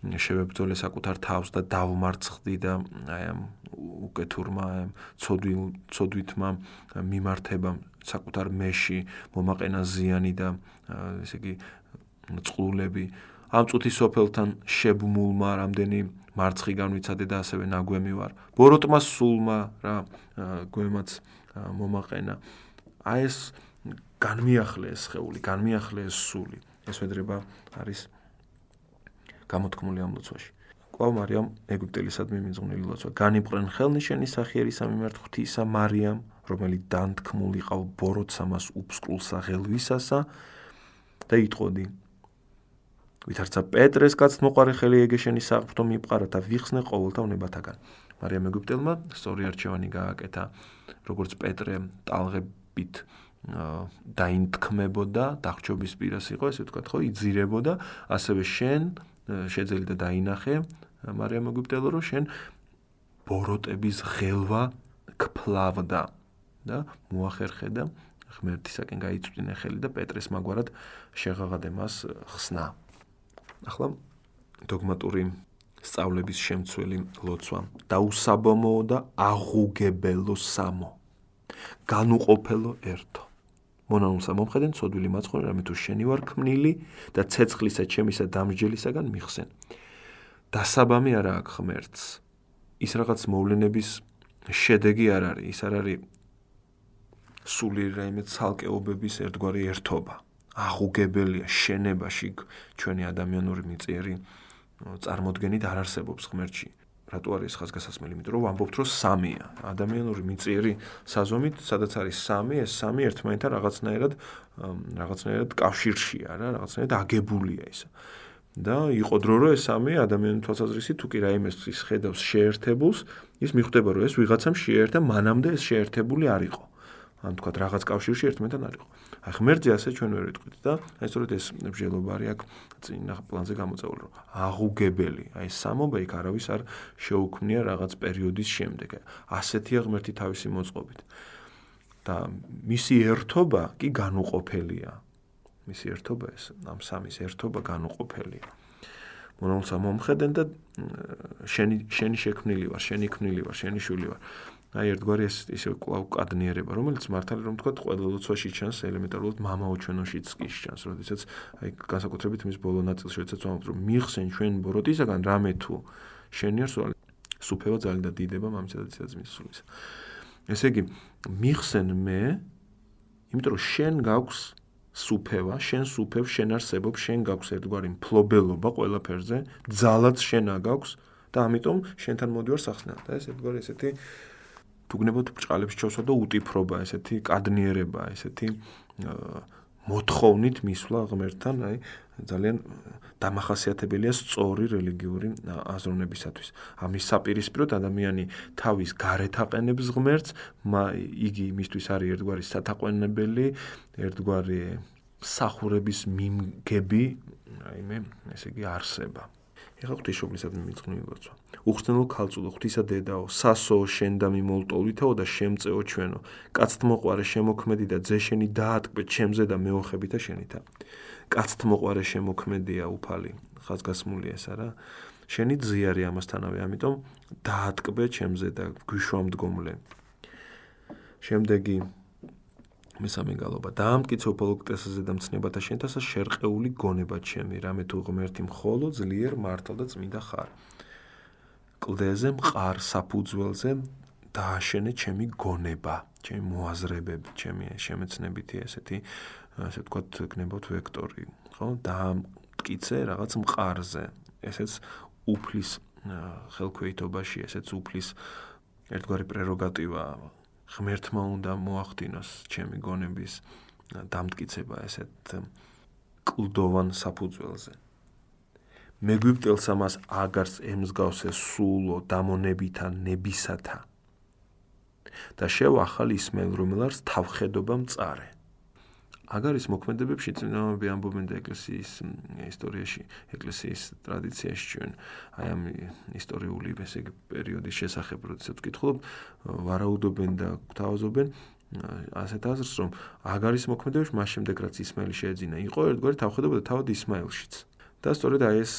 შევებძოლე საკუთარ თავს და დავმარცხდი და აი ამ უკეთურმა ცოდვილ ცოდვითმა მიმართებამ საკუთარ მეში მომაყენა ზიანი და ესე იგი წყლულები ამ წუთის სოფელთან შებმულმა რამდენი მარცხი განვიცადე და ასევე ნაგვემი ვარ. ბოროტმა სულმა რა გვემაც მომაყენა. აი ეს განმიახლე ეს ხეული, განმიახლე ეს სული. ეს ვედრება არის გამოთქმული ამ ლოცვაში. ყავ მარიამ ეგვიპტელისადმი მიმძღვნილი ლოცვა. განიბრენ ხელნიშენი სახიერი სამიმართ ღვთისა მარიამ, რომელიც დანთქმული ყავ ბოროტს ამას უფსკულსა ღელვისასა და იტყოდი ვითარცა პეტრეს კაც მოყარი ხელი ეგეშენი საფრთო მიპყარა და ვიხსნე ყოველთა უნებათაგან. მარიამ ეგვიპტელმა სწორი არჩევანი გააკეთა, როგორც პეტრე ტალღებით დაინთქმებოდა, დახჭობის პირას იყო, ესე ვთქვათ, ხო, იძირებოდა, ასევე შენ შეძელი და დაინახე მარიამ ეგვიპტელო, რომ შენ ბოროტების ღელვა ქფლავდა და მოახერხე და ღმერთისაკენ გაიწვდინე ხელი და პეტრეს მაგვარად შეღაღადე მას ხსნა. ახლა დოგმატური სწავლების შემცველი ლოცვა. დაუსაბამო და აღუგებელო სამო. განუყოფელო ერთო. მონანულსა მომხედენ ცოდვილი მაცხონე რამე თუ შენი ვარ ქმნილი და ცეცხლისა ჩემისა დამსჯელისაგან მიხსენ. დასაბამი არა აქ ღმერთს. ის რაღაც მოვლენების შედეგი არ არის. ის არ არის სულიერ რაიმე ცალკეობების ერთგვარი ერთობა აღუგებელია შენებაში ჩვენი ადამიანური მიწიერი წარმოდგენით არ არსებობს ღმერთში. რატო არის ხაზგასასმელი? იმიტომ რომ ვამბობთ რომ სამია. ადამიანური მიწიერი საზომით, სადაც არის სამი, ეს სამი ერთმანეთთან რაღაცნაირად რაღაცნაირად კავშირშია რა, რაღაცნაირად აგებულია ის. და იყო დრო რომ ეს სამი ადამიანური თვალსაზრისით თუ კი რაიმეს ის ხედავს შეერთებულს, ის მიხვდება რომ ეს ვიღაცამ შეერთა, მანამდე ეს შეერთებული არ იყო. ან თქვა რაღაც კავშირში ერთმანეთთან არ იყო. აი ღმერთზე ასე ჩვენ ვერ ვიტყვით და აი სწორედ ეს მსჯელობა არის აქ წინა პლანზე გამოწეული რომ აღუგებელი. აი სამობა იქ არავის არ შეუქმნია რაღაც პერიოდის შემდეგ. ასეთია ღმერთი თავისი მოწყობით. და მისი ერთობა კი განუყოფელია. მისი ერთობა ეს ამ სამის ერთობა განუყოფელია. მონოლცა მომხედენ და შენი შენი შექმნილი ვარ შენი ქმნილი ვარ შენი შვილი ვარ და ერთგვარი ეს ისე კვლავ კადნიერება, რომელიც მართალი რომ თქვა, ყველა ლოცვაში ჩანს, ელემენტარულად მამაოჩვენოშიც კი ჩანს, როდესაც აი განსაკუთრებით მის ბოლო ნაწილში როდესაც ვამბობთ, რომ მიხსენ ჩვენ ბოროტისაგან რამე თუ შენიერ სულ სუფევა ძალიან და დიდება მამისა და ძმის სულის. ესე იგი, მიხსენ მე, იმიტომ რომ შენ გაქვს სუფევა, შენ სუფევ, შენ არსებობ, შენ გაქვს ერთგვარი მფლობელობა ყველაფერზე, ძალაც შენ აგაქვს და ამიტომ შენთან მოდივარ სახსნად და ეს ერთგვარი ესეთი თუგნებოდ ბრჭყალებს ჩავსვა და უტიფრობა, ესეთი კადნიერება, ესეთი მოთხოვნით მისვლა ღმერთთან, აი ძალიან დამახასიათებელია სწორი რელიგიური აზროვნებისათვის. ამის საპირისპიროდ ადამიანი თავის გარეთ აყენებს ღმერთს, იგი მისთვის არის ერთგვარი სათაყვანებელი, ერთგვარი სახურების მიმგები, აი მე ესე იგი არსება. ეხლა ღვთისმშობლისადმი ლოცვა. უხსნელო ქალწულო ღვთისა დედაო, სასო შენ და მიმოლტოვითაო და შემწეო ჩვენო. კაცთმოყარე შემოქმედი და ძეშენი დაატკბე ჩემზე და მეოხებითა შენითა. კაცთმოყარე შემოქმედია უფალი, ხაზგასმული ეს არა? შენი ძიარი ამასთანავე, ამიტომ დაატკბე ჩემზე და გვიშვამდგომლე. შემდეგი მესამე გალობა დაამტკიცო პოლოქტესაზე და მცნებათა შენთასა შერყეული გონება ჩემი რამე თუ ღმერთი მხოლო ძლიერ მართალ და წმინდა ხარ კლდეზე მყარ საფუძველზე დააშენე ჩემი გონება ჩემი მოაზრებები ჩემი შემეცნებითი ესეთი ასე ვთქვათ გნებოთ ვექტორი ხო დაამტკიცე რაღაც მყარზე ესეც უფლის ხელქვეითობაში ესეც უფლის ერთგვარი პრეროგატივაა ღმერთმა უნდა მოახდინოს ჩემი გონების დამტკიცება ესეთ კლდოვან საფუძველზე. მეგვიპტელს ამას აგარს ემსგავსე სულო დამონებითა ნებისათა და შევახალ ისმაილ რომელს თავხედობა მწარე. აგარის მოქმედებებში წინამორბი ამბობენ და ეკლესიის ისტორიაში, ეკლესიის ტრადიციაში ჩვენ აი ამ ისტორიული ესე იგი პერიოდის შესახებ როდესაც ვკითხულობ, ვარაუდობენ და გვთავაზობენ ასეთ აზრს, რომ აგარის მოქმედებებში მას შემდეგ რაც ისმაილი შეეძინა, იყო ერთგვარი თავხედობა და თავად ისმაილშიც. და სწორედ აი ეს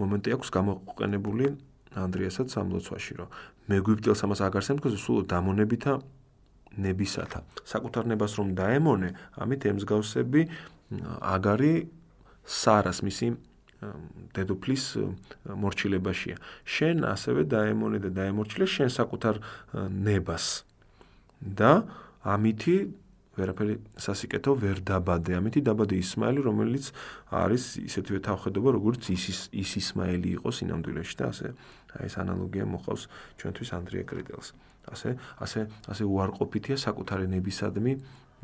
მომენტი აქვს გამოყენებული ანდრიასაც სამლოცვაში, რომ მეგვიპტელს ამას აგარს ემთქოს სულ დამონებითა ნებისათა. საკუთარ ნებას რომ დაემონე, ამით ემსგავსები აგარი სარას მისი დედოფლის მორჩილებაშია. შენ ასევე დაემონე და დაემორჩილე შენ საკუთარ ნებას. და ამითი ვერაფერი სასიკეთო ვერ დაბადე. ამითი დაბადე ისმაილი, რომელიც არის ისეთივე თავხედობა, როგორც ის ის ისმაილი იყო სინამდვილეში და ასე აი ეს ანალოგია მოყავს ჩვენთვის ანდრია კრიტელს. ასე ასე ასე უარყოფითია საკუთარი ნებისადმი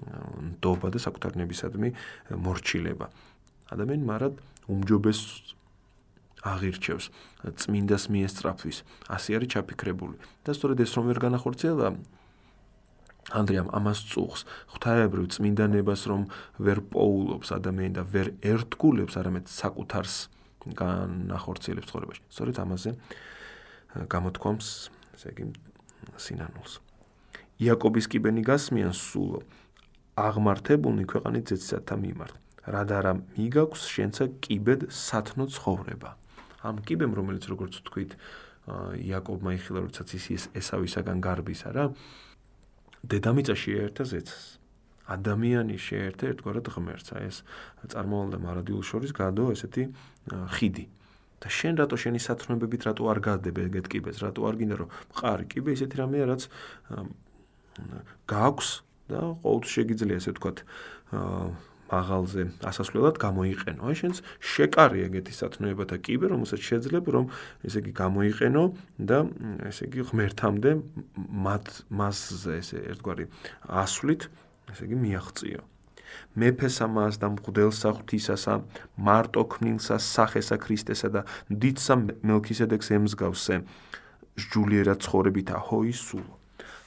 ნდობა და საკუთარი ნებისადმი მორჩილება. ადამიანი მარად უმჯობეს აღირჩევს წმინდას მიესწრაფვის. ასე არის ჩაფიქრებული. და სწორედ ეს რომ ვერ განახორციელა ანდრიამ ამას წუხს ღვთაებრივ წმინდანებას რომ ვერ პოულობს ადამიანი და ვერ ერთგულებს არამედ საკუთარს განახორციელებს ცხოვრებაში. სწორედ ამაზე გამოთქვამს, ესე იგი სინანულს. იაკობის კიბენი გასმიან სულო აღმართებულნი ქვეყანით ძეცსათა მიმართ. რადარა მიგაქვს შენცა კიბედ სათნო ცხოვრება. ამ კიბემ რომელიც როგორც თქვით იაკობმა იხილა როდესაც ის ესავისაგან გარბის არა დედამიწა შეერთა ზეცს. ადამიანი შეერთა ერთგვარად ღმერთს. აი ეს წარმოალდა მარადილ შორის გადო ესეთი ხიდი. და შენ რატო შენი სათნოებებით რატო არ გაზდებ ეგეთ კიბეს, რატო არ გინდა რომ მყარი კიბე ისეთი რამეა რაც გაქვს და ყოველთვის შეგიძლია ესე ვთქვათ მაღალზე ასასვლელად გამოიყენო. აი შენს შეკარი ეგეთი სათნოება და კიბე, რომელსაც შეძლებ რომ ესე იგი გამოიყენო და ესე იგი ღმერთამდე მათ მასზე ესე ერთგვარი ასვლით ესე იგი მიაღწიო. მეფესა მას და მღვდელსა ღვთისასა მარტო ქმნილსა სახესა ქრისტესა და დიდსა მელქისედეკს ემსგავსე ჯულიერა ცხოვრებითა ჰოი სულ.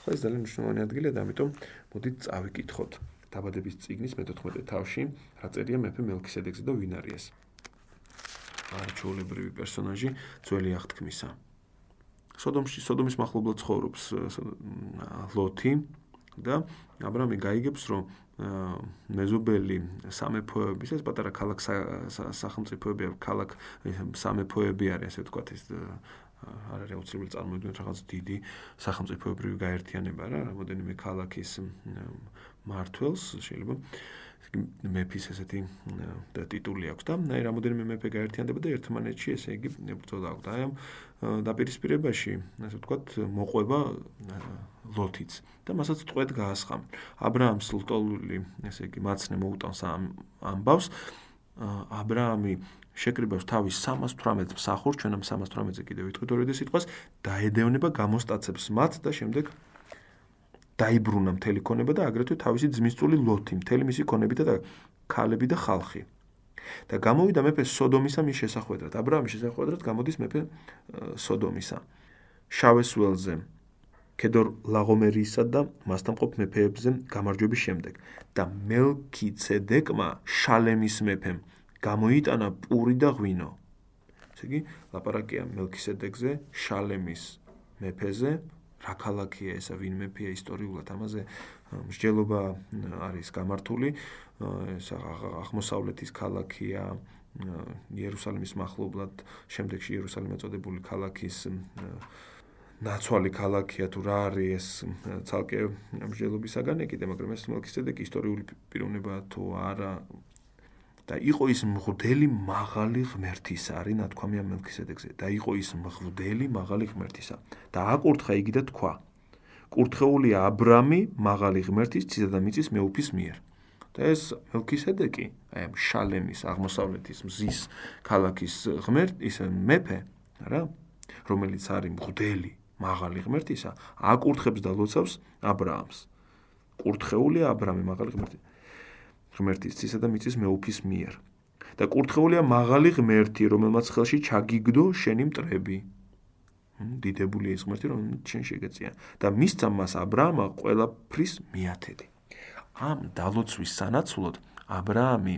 ხო ეს ძალიან მნიშვნელოვანი ადგილია და ამიტომ მოდით წავიკითხოთ დაბადების წიგნის მე-14 თავში რა წერია მეფე მელქისედეკზე და ვინ არის არჩეულებრივი პერსონაჟი ძველი აღთქმისა. სოდომში სოდომის מחლობლად ცხოვრობს ლოთი და აბრამი გაიგებს რომ მეზობელი სამეფოების ეს პატარა ქალაქ სახელმწიფოები ქალაქ სამეფოები არის ასე ვთქვათ ეს არ არის აუცილებელი წარმოიდგინოთ რაღაც დიდი სახელმწიფოებრივი გაერთიანება რა რამოდენიმე ქალაქის მართველს შეიძლება მეფის ესეთი და ტიტული აქვს და აი რამოდენიმე მეფე გაერთიანდება და ერთმანეთში ესე იგი ბრძოლა აქვს და აი ამ დაპირისპირებაში ასე ვთქვათ მოყვება ლოთიც და მასაც წვეთ გაასხამ. აბრაამს ლტოლული ესე იგი მაცნე მოუტანს ამ ამბავს აბრაამი შეკრიბავს თავის 318 მსახურს ჩვენ ამ 318-ზე კიდევ ვიტყვით ორივე სიტყვას დაედევნება გამოსტაცებს მათ და შემდეგ დაიბრუნა მთელი ქონება და აგრეთვე თავისი ძმისწული ლოთი, მთელი მისი ქონები და ქალები და ხალხი. და გამოვიდა მეფე სოდომისა მის შესახვედრად. ა ブラ ამის შესახვედრად გამოდის მეფე სოდომისა. შავეს ველზე კედორ ლაღომერისა და მასთან მყოფ მეფეებზე გამარჯვების შემდეგ და მელქიცედეკმა შალემის მეფემ გამოიტანა პური და ღვინო. ესე იგი, ლაპარაკია მელქიცედეკზე, შალემის მეფეზე, რა ქალაქია ესა ვინ მეფეა ისტორიულად ამაზე მსჯელობა არის გამართული. ეს აღმოსავლეთის ქალაქია იერუსალიმის מחლობლად შემდეგში იერუსალიმი ეწოდებული ქალაქის ნაცვალი ქალაქია თუ რა არის ეს ცალკე მსჯელობისაგან. ეკიდე მაგრამ ეს მელქისედეკი ისტორიული პიროვნებაა თუ არა და იყო ის მღვდელი მაღალი ღმერთისა არის ნათქვამია მელქისედეკზე და იყო ის მღვდელი მაღალი ღმერთისა. და აკურთხა იგი და თქვა კურთხეულია აბრამი მაღალი ღმერთის ცისა და მიწის მეუფის მიერ და ეს მელქისედეკი აი ამ შალემის აღმოსავლეთის მზის ქალაქის ღმერთ ის მეფე რა რომელიც არის მღვდელი მაღალი ღმერთისა აკურთხებს და ლოცავს აბრაამს. კურთხეულია აბრამი მაღალი ღმერთის. ღმერთის ცისა და მიწის მეუფის მიერ. და კურთხეულია მაღალი ღმერთი, რომელმაც ხელში ჩაგიგდო შენი მტრები. დიდებული ის ღმერთი, რომელიც შენ შეგეწია და მისცა მას აბრაამა ყველაფრის მიათედი. ამ დალოცვის სანაცვლოდ აბრაამი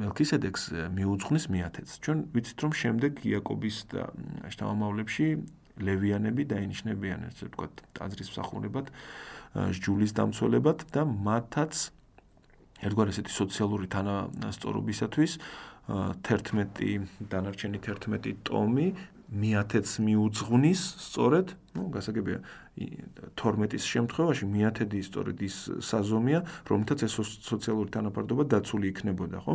მელქისედექს მიუძღვნის მიათედს. ჩვენ ვიცით, რომ შემდეგ იაკობის და შთამომავლებში ლევიანები დაინიშნებიან, ესე ვთქვათ, ტაძრის მსახურებად, ჯულის დამცველებად და მათაც ერთგვარი ესეთი სოციალური თანასწორობისათვის 11 დანარჩენი 11 ტომი მიათეთს მიუძღვნის სწორედ, ну, გასაგებია 12-ის შემთხვევაში მიათედი სწორედ ის საზომია, რომელთაც ეს სოციალური თანაფარდობა დაცული იქნებოდა, ხო?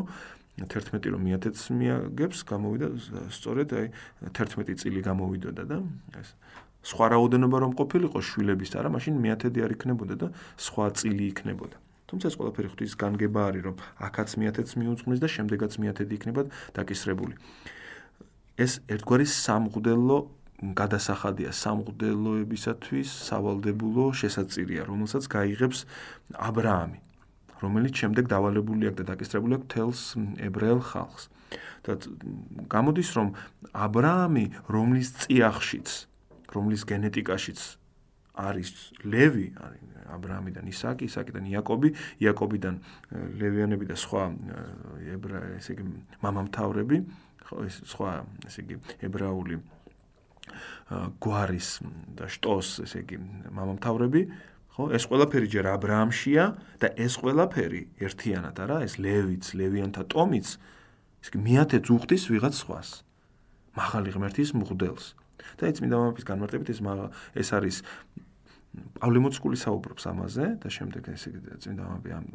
11 რომ მიათეთს მიაგებს, გამოვიდა სწორედ აი 11 წილი გამოვიდოდა და ეს სხვა რაოდენობა რომ ყოფილიყო შვილების არა, მაშინ მიათედი არ იქნებოდა და სხვა წილი იქნებოდა. თუმცა ეს ყველაფერი ღვთის განგება არის, რომ აქაც მეათედს მიუძღვნის და შემდეგაც მეათედი იქნება დაკისრებული. ეს ერთგვარი სამღვდელო გადასახადია სამღვდელოებისათვის სავალდებულო შესაწირია, რომელსაც გაიღებს აბრაამი, რომელიც შემდეგ დავალებული აქვს და დაკისრებული აქვს თელს ებრაელ ხალხს. და გამოდის, რომ აბრაამი, რომლის წიაღშიც, რომლის გენეტიკაშიც არის ლევი, არის აბრაამიდან ისაკი, ისაკიდან იაკობი, იაკობიდან э, ლევიანები და სხვა э, ებრა ესე იგი მამამთავრები, სხვა ესე იგი ებრაული э, გვარის და შტოს ესე იგი მამამთავრები ხო ეს ყველაფერი ჯერ აბრაამშია და ეს ყველაფერი ერთიანად არა ეს ლევიც ლევიანთა ტომიც ისე მეათეც უხდის ვიღაც სხვას მაღალი ღმერთის მღვდელს. და ეც მინდა ამის განმარტებით ეს ეს არის პავლე მოციქული საუბრობს ამაზე და შემდეგ ესე წმინდა მამები ამ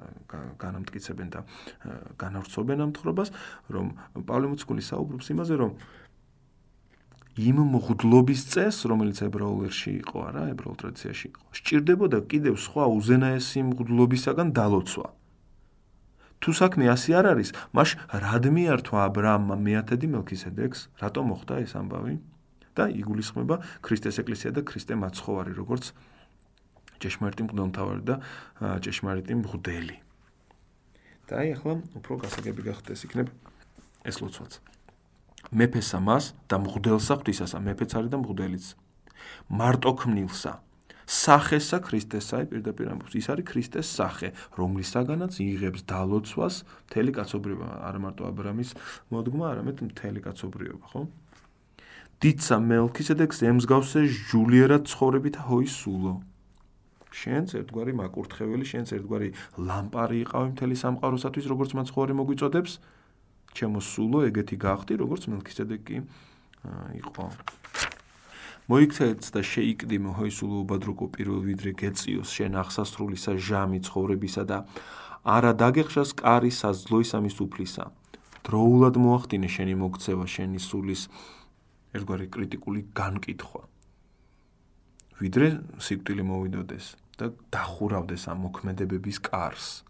განამტკიცებენ და განავრცობენ ამ თხრობას რომ პავლე მოციქული საუბრობს იმაზე რომ იმ მღვდლობის წეს რომელიც ებრაულ ერში იყო არა ებრაულ ტრადიციაში იყო სჭირდებოდა კიდევ სხვა უზენაესი მღვდლობისაგან დალოცვა. თუ საქმე ასე არ არის მაშ რად მიართვა ა ブラ ამმა მეათედი მელქისედეკს რატომ მოხდა ეს ამბავი? და იგულისხმება ქრისტეს ეკლესია და ქრისტე მაცხოვარი როგორც ჭეშმარიტი მღვდელმთავარი და ჭეშმარიტი მღვდელი. და აი ახლა უფრო გასაგები გახდეს იქნებ ეს ლოცვაც. მეფესა მას და მღვდელსა ღვთისასა, მეფეც არის და მღვდელიც. მარტო ქმნილსა, სახესა ქრისტესაი პირდაპირ ამბობს ის არის ქრისტეს სახე რომლისაგანაც იღებს დალოცვას მთელი კაცობრიობა არა მარტო აბრამის მოდგმა არამედ მთელი კაცობრიობა ხო დიცა მელქისედეკს ემსგავსე ჟულიერად ცხოვრებით ჰოის სულო შენც ერთგვარი მაკურთხეველი შენც ერთგვარი ლამპარი იყავი მთელი სამყაროსათვის როგორც მაცხოვარი მოგვიწოდებს. ჩემო სულო ეგეთი გახდი როგორც მელქისედეკი იყო. მოიქცეც და შეიკდიმო ჰოისულო უბადროკო პირველ ვიდრე გეციოს შენ ახსასრულისა ჟამი ცხოვრებისა და არა დაგეხშას კარი საზლოისა მის უფლისა დროულად მოახდინე შენი მოგცევა შენი სულის ერთგვარი კრიტიკული განკითხვა. ვიდრე სიკვდილი მოვიდოდეს და დახურავდეს ამ მოქმედებების კარს.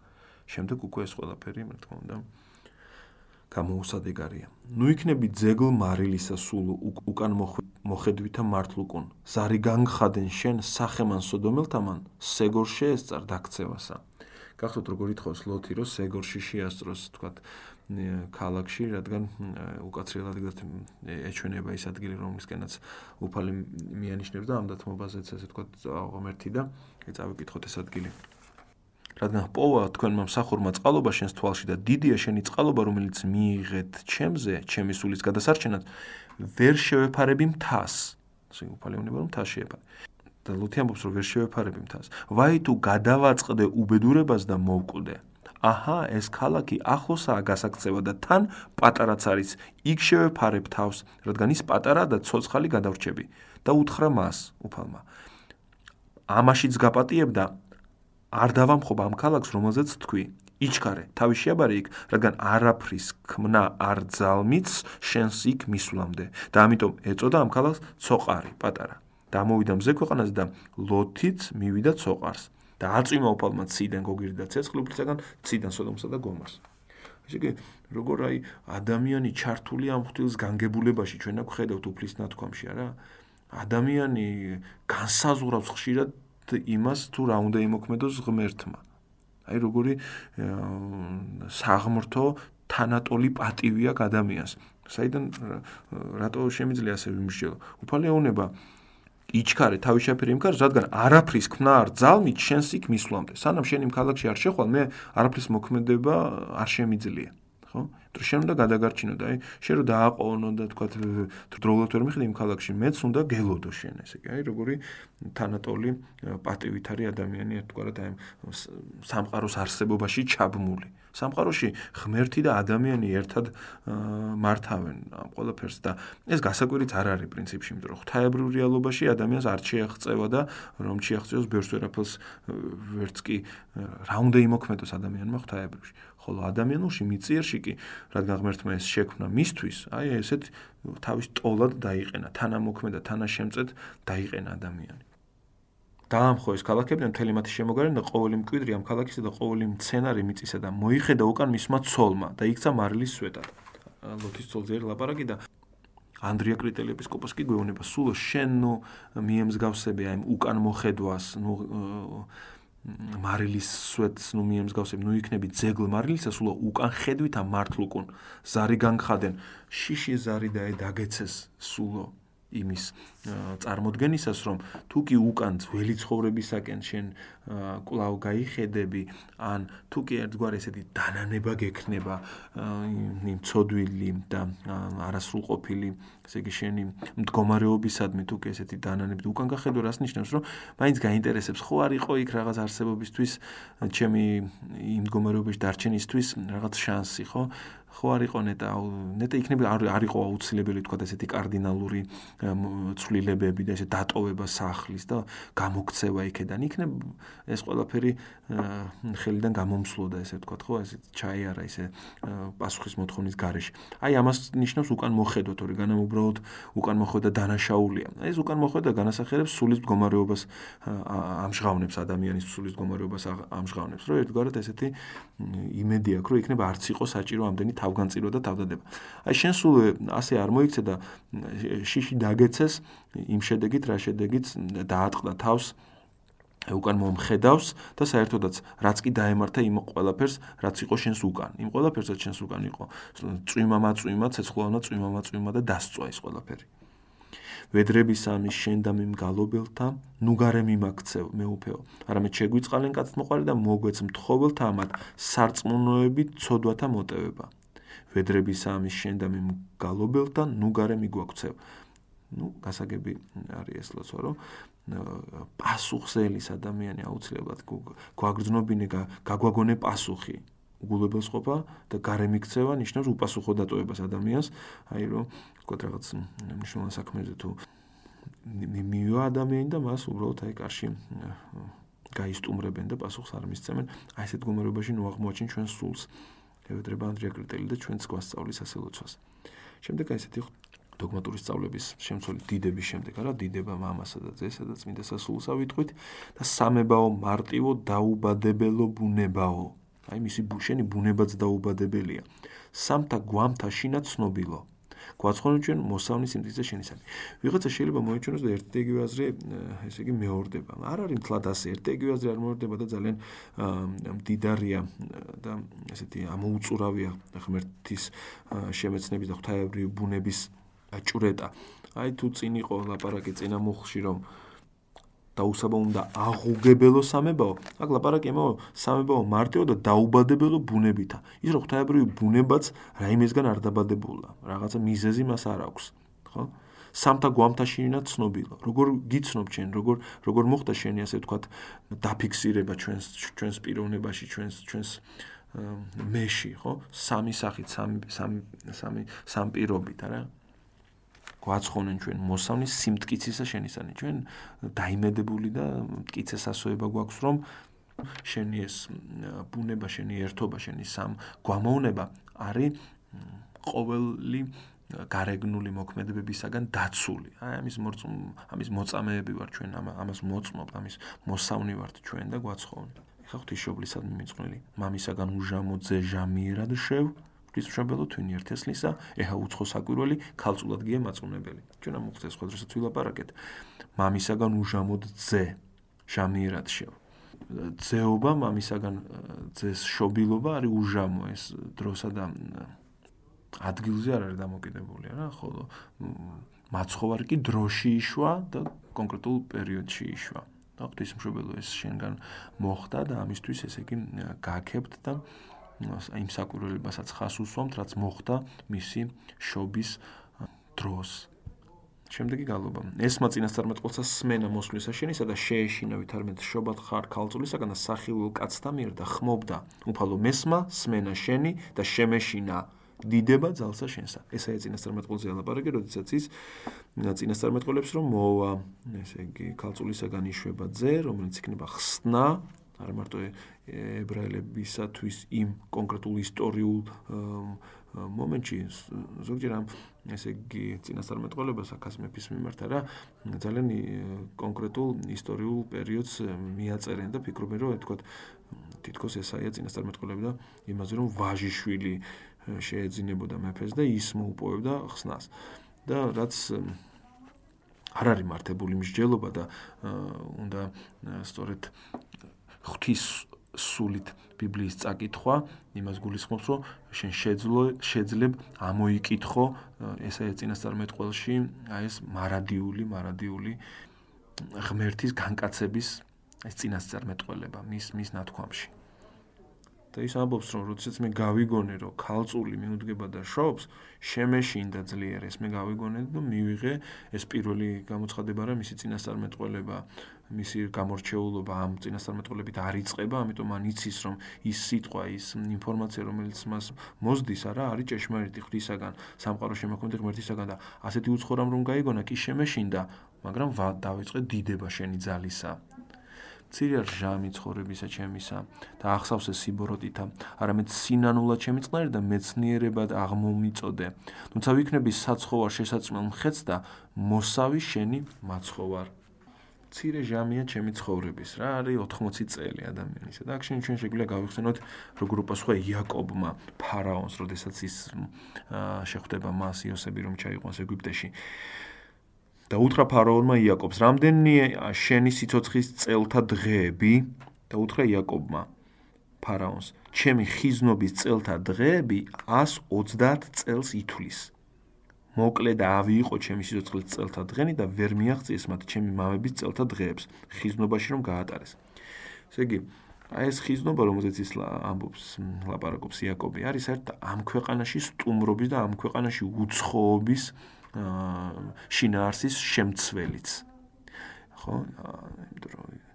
შემდეგ უკვე ეს ყველაფერი, მე თქმა უნდა, გამოუსადეგარია. ნუ იქნები ძეგლ მარილისა სულ უკან მოხედვითა მართლუკონ. ზარი განგხადენ შენ სახემან სოდომელთამან, სეგორ შეესწარ დაქცევასა. გახსოვთ როგორ ითხოვს ლოთი რომ სეგორში შეასწროს, თქვათ, ქალაქში, რადგან უკაცრიელად ეჩვენება ის ადგილი, რომლისკენაც უფალი მიანიშნებს და ამ დათმობაზეც ესე თქვა ღომერთი და წავიკითხოთ ეს ადგილი. რადგან პოვა თქვენმა მსახურმა წყალობა შენს თვალში და დიდია შენი წყალობა, რომელიც მიიღეთ ჩემზე, ჩემი სულის გადასარჩენად, ვერ შევეფარები მთას. ასე უფალი უნდა რომ მთას შეეფარე. და ლუთი ამბობს რომ ვერ შევეფარები მთას. ვაი თუ გადავაწყდე უბედურებას და მოვკვდე. აჰა, ეს ქალაქი ახლოსაა გასაქცევა და თან პატარაც არის. იქ შევეფარებ თავს, რადგან ის პატარა და ცოცხალი გადავრჩები და უთხრა მას, უფალმა. ამაშიც გაპატიებდა არ დავამხობ ამ ქალაქს, რომელზეც თქვი. იჩქარე, თავი შეაბარე იქ, რადგან არაფრის ქმნა არ ძალმიც შენს იქ მისვლამდე და ამიტომ ეწოდა ამ ქალაქს ცოყარი, პატარა. და მოვიდა მზე ქვეყანაზე და ლოთიც მივიდა ცოყარს. და აწვიმა უფალმა ციდან გოგირდა ცეცხლუფლისაგან ციდან სოდომსა და გომორს. ესე იგი, როგორ აი ადამიანი ჩართული ამ ღვთის განგებულებაში ჩვენ აქ ხედავთ უფლის ნათქვამში, არა? ადამიანი განსაზღვრავს ხშირად იმას თუ რა უნდა იმოქმედოს ღმერთმა. აი როგორი საღმრთო თანატოლი პატივი აქვს ადამიანს. საიდან რატო შემიძლია ასე ვიმსჯელო? უფალი ეუნება იჩქარე თავის შეფერი იმქარ, რადგან არაფრის ქნა არ ძალმით შენს იქ მისვლამდე. სანამ შენ იმ ქალაქში არ შეხვალ, მე არაფრის მოქმედება არ შემიძლია, ხო? თუ შენ უნდა გადაგარჩინო და აი, შენ რო დააყოვნო და თქვა დროულად ვერ მიხვდი იმ ქალაქში, მეც უნდა გელოდო შენ, ესე იგი, აი, როგორი თანატოლი პატივითარი ადამიანია, თქვა რა და აი სამყაროს არსებობაში ჩაბმული. სამყაროში ღმერთი და ადამიანი ერთად მართავენ ამ ყველაფერს და ეს გასაკვირიც არ არის პრინციპში, იმიტომ რომ ღვთაებრივ რეალობაში ადამიანს არ შეაღწევა და რომ შეაღწევოს ბევრს ვერაფერს ვერც კი რა უნდა იმოქმედოს ადამიანმა ღვთაებრივში. ხოლო ადამიანურში მიწიერში კი, რადგან ღმერთმა ეს შექმნა მისთვის, აი ესეთ თავის ტოლად დაიყენა, თანამოქმედა, თანაშემწედ დაიყენა ადამიანი. დაამხო ეს ქალაქები და მთელი მათი შემოგარენ და ყოველი მკვიდრი ამ ქალაქისა და ყოველი მცენარე მიწისა და მოიხედა უკან მისმა ცოლმა და იქცა მარილის სვეტად. ლოთის ცოლზე ერთ ლაპარაკი და ანდრია კრიტელი ეპისკოპოსი კი გვეუბნება სულ შენ ნუ მიემსგავსები აი უკან მოხედვას ნუ მარილის სვეტს ნუ მიემსგავსები ნუ იქნები ძეგლ მარილისა სულ უკან ხედვით ამ მართლუკუნ ზარი განხადენ. შიში ზარი და დაგეცეს სულო იმის წარმოდგენისას რომ თუ კი უკან ძველი ცხოვრებისაკენ შენ კლავ გაიხედები ან თუ კი ერთგვარ ესეთი დანანება გექნება იმ ცოდვილი და არასრულყოფილი ესე იგი შენი მდგომარეობისადმი თუ კი ესეთი დანანები უკან გახედო რას ნიშნავს რომ მაინც გაინტერესებს ხო არ იყო იქ რაღაც არსებობისთვის ჩემი იმ მდგომარეობაში დარჩენისთვის რაღაც შანსი ხო ხო არ იყო ნეტა ნეტა იქნება არ არ იყო აუცილებელი თქვა ესეთი კარდინალური ცვლილებები და ესე დატოვება სახლის და გამოქცევა იქედან. იქნებ ეს ყველაფერი ხელიდან გამომსვლო და ესე თქვა ხო ესე ჩაიარა ესე პასუხის მოთხოვნის გარეშე. აი ამას ნიშნავს უკან მოხედო თორე განამ უბრალოდ უკან მოხედა დანაშაულია. ეს უკან მოხედა განასახიერებს სულის მდგომარეობას ამჟღავნებს ადამიანის სულის მდგომარეობას ამჟღავნებს. რომ ერთგვარად ესეთი იმედი აქვს რომ იქნება არც იყო საჭირო ამდენი თავგანწირვა და თავდადება. აი შენ სულ ასე არ მოიქცე და შიში დაგეცეს იმ შედეგით, რა შედეგით დაატყდა თავს უკან მომხედავს და საერთოდაც რაც კი დაემართა იმ ყველაფერს, რაც იყო შენს უკან. იმ ყველაფერსაც შენს უკან იყო წვიმა მაწვიმა, ცეცხლოვანა წვიმა მაწვიმა და დასწვა ის ყველაფერი. ვედრები სამის შენ და მიმ გალობელთა ნუ გარე მიმაქცევ მეუფეო არამედ შეგვიწყალენ კაც მოყარი და მოგვეც მთხოველთა ამათ სარწმუნოებით ცოდვათა მოტევება ვედრები სამის შენ და მიმ გალობელთა ნუ გარე მიგვაქცევ. ну გასაგები არის ეს ლოცვა რომ პასუხზელის ადამიანი აუცილებლად გვაგრძნობინე გაგვაგონე პასუხი. უგულებელს ყოფა და გარემიქცევა ნიშნავს უპასუხო დატოებას ადამიანს. აი რომ თქვა რაღაც მნიშვნელოვან საქმეზე თუ მივა ადამიანი და მას უბრალოდ აი კარში გაისტუმრებენ და პასუხს არ მისცემენ. აი ესეთ გომერობაში ნუ აღმოაჩინ ჩვენ სულს ევედრება ანდრია კრიტელი და ჩვენც გვასწავლის ასე ლოცვას შემდეგ აი ესეთი დოგმატური სწავლების შემცველი დიდების შემდეგ არა დიდება მამასა და ძესა და წმინდა სასულსა ვიტყვით და სამებაო მარტივო დაუბადებელო ბუნებაო. აი მისი ბუშენი ბუნებაც დაუბადებელია. სამთა გვამთა შინა ცნობილო გვაცხონო ჩვენ მოსავნის სიმწიცე შენისანი. ვიღაცა შეიძლება მოიჩვენოს და ერთ იგივე აზრი ესე იგი მეორდება. არ არის მთლად ასე. ერთ იგივე აზრი არ მეორდება და ძალიან მდიდარია და ესეთი ამოუწურავია ღმერთის შემეცნების და ღვთაებრივი ბუნების აჭურეტა. აი თუ წინ იყო ლაპარაკი წინა მუხში რომ დაუსაბა უნდა აღუგებელო სამებაო. აქ ლაპარაკი ემო სამებაო მარტივად და დაუბადებელო ბუნებითა. ის რომ ღვთაებრივი ბუნებაც რაიმესგან არ დაბადებულა. რაღაცა მიზეზი მას არ აქვს ხო? სამთა გვამთაშინა ცნობილო. როგორ გიცნობ ჩვენ როგორ როგორ მოხდა შენი ასე ვთქვათ დაფიქსირება ჩვენს ჩვენს პიროვნებაში ჩვენს ჩვენს მეში ხო? სამი სახით სამი სამი სამი სამპირობით არა გვაცხონენ ჩვენ მოსავნის სიმტკიცისა შენისანი ჩვენ დაიმედებული და მტკიცეს ასოება გვაქვს რომ შენი ეს ბუნება შენი ერთობა შენი სამ გვამოვნება არის ყოველი გარეგნული მოქმედებებისაგან დაცული. აი ამის მორწმ ამის მოწამეები ვარ ჩვენ ამას მოწმობ ამის მოსავნი ვართ ჩვენ და გვაცხოვნ. ეხა ღვთისმშობლისადმი მიწყვნილი. მამისაგან უჟამო ძე ჟამიერად შევ ღვთისმშობელო თვინი ერთესლისა, ეჰა უცხო საკვირველი, ქალწულად გია მაწუნებელი. ჩვენ ამ უხდეს სხვა დროსაც ვილაპარაკეთ. მამისაგან უჟამოდ ძე, ჟამიერად შევ. ძეობა მამისაგან ძეს შობილობა არის უჟამო ეს დროსა და ადგილზე არ არის დამოკიდებული რა, ხოლო მაცხოვარი კი დროში იშვა და კონკრეტულ პერიოდში იშვა. და ღვთისმშობელო ეს შენგან მოხდა და ამისთვის ესე იგი გაქებთ და იმ საკვირველებასაც ხას უსვამთ, რაც მოხდა მისი შობის დროს. შემდეგი გალობა. ესმა წინასწარმეტყველსა სმენა მოსვლისა შენისა და შეეშინავით არმეთ შობათ ხარ ქალწულისაგან და სახილულ კაცთა მიერ და ხმობდა უფალო მესმა სმენა შენი და შემეშინა დიდება ძალსა შენსა. ესაა წინასწარმეტყველზე ალაპარაკი, როდესაც ის წინასწარმეტყველებს რომ მოვა, ესე იგი, ქალწულისაგან იშვება ძე, რომელიც იქნება ხსნა არა მარტო ებრაელებისათვის იმ კონკრეტულ ისტორიულ მომენტში ზოგჯერ ამ ესე იგი წინასწარმეტყველებას აქას მეფის მიმართ არა ძალიან კონკრეტულ ისტორიულ პერიოდს მიაწერენ და ფიქრობენ რომ თქო თითქოს ესაა წინასწარმეტყველები და იმაზე რომ ვაჟიშვილი შეეძინებოდა მეფეს და ის მოუპოვებდა ხსნას. და რაც არ არის მართებული მსჯელობა და უნდა სწორედ ღვთის სულით ბიბლიის წაკითხვა იმას გულისხმობს რომ შენ შეძლო შეძლებ ამოიკითხო ესა ეწინასწარმეტყველში აი ეს მარადიული მარადიული ღმერთის განკაცების ეს წინასწარმეტყველება მის მის ნათქვამში. და ის ამბობს რომ როდესაც მე გავიგონე რომ ქალწული მიუდგება და შობს შემეშინდა ძლიერ ეს მე გავიგონე და მივიღე ეს პირველი გამოცხადება რა მისი წინასწარმეტყველება მისი გამორჩეულობა ამ წინასწარმეტყველებით არ იწება ამიტომ მან იცის რომ ის სიტყვა ის ინფორმაცია რომელიც მას მოსდის არა არის ჭეშმარიტი ღვთისაგან სამყარო შემოქმედი ღმერთისაგან და ასეთი უცხო რამ რომ გაიგონა კი შემეშინდა მაგრამ დავიწყე დიდება შენი ძალისა. ცირე ჟამი ცხოვრებისა ჩემისა და ახსავსე სიბოროტითა. არამედ სინანულა ჩემი წყნარი და მეცნიერებად აღმომიწოდე. თუმცა ვიქნები საცხოვარ შესაძლო მხეც და მოსავი შენი მაცხოვარ ცირე ჟამია ჩემი ცხოვრების რა არის 80 წელი ადამიანისა და აქ შენ ჩვენ შეგვიძლია გავიხსენოთ როგორ უპასუხა იაკობმა ფარაონს როდესაც ის შეხვდება მას იოსები რომ ჩაიყვანს ეგვიპტეში და უთხრა ფარაონმა იაკობს, რამდენი შენი სიცოცხლის წელთა დღეები? და უთხრა იაკობმა ფარაონს, ჩემი ხიზნობის წელთა დღეები 130 წელს ითვლის. მოკლე და ავი იყო ჩემი სიცოცხლის წელთა დღენი და ვერ მიაღწიეს მათ ჩემი მამების წელთა დღეებს ხიზნობაში რომ გაატარეს. ესე იგი, აი ეს ხიზნობა, რომელზეც ის ამბობს, ლაპარაკობს იაკობი, არის ერთ ამ ქვეყანაში სტუმრობის და ამ ქვეყანაში უცხოობის აა შინაარსის შემცველიც. ხო? იმიტომ რომ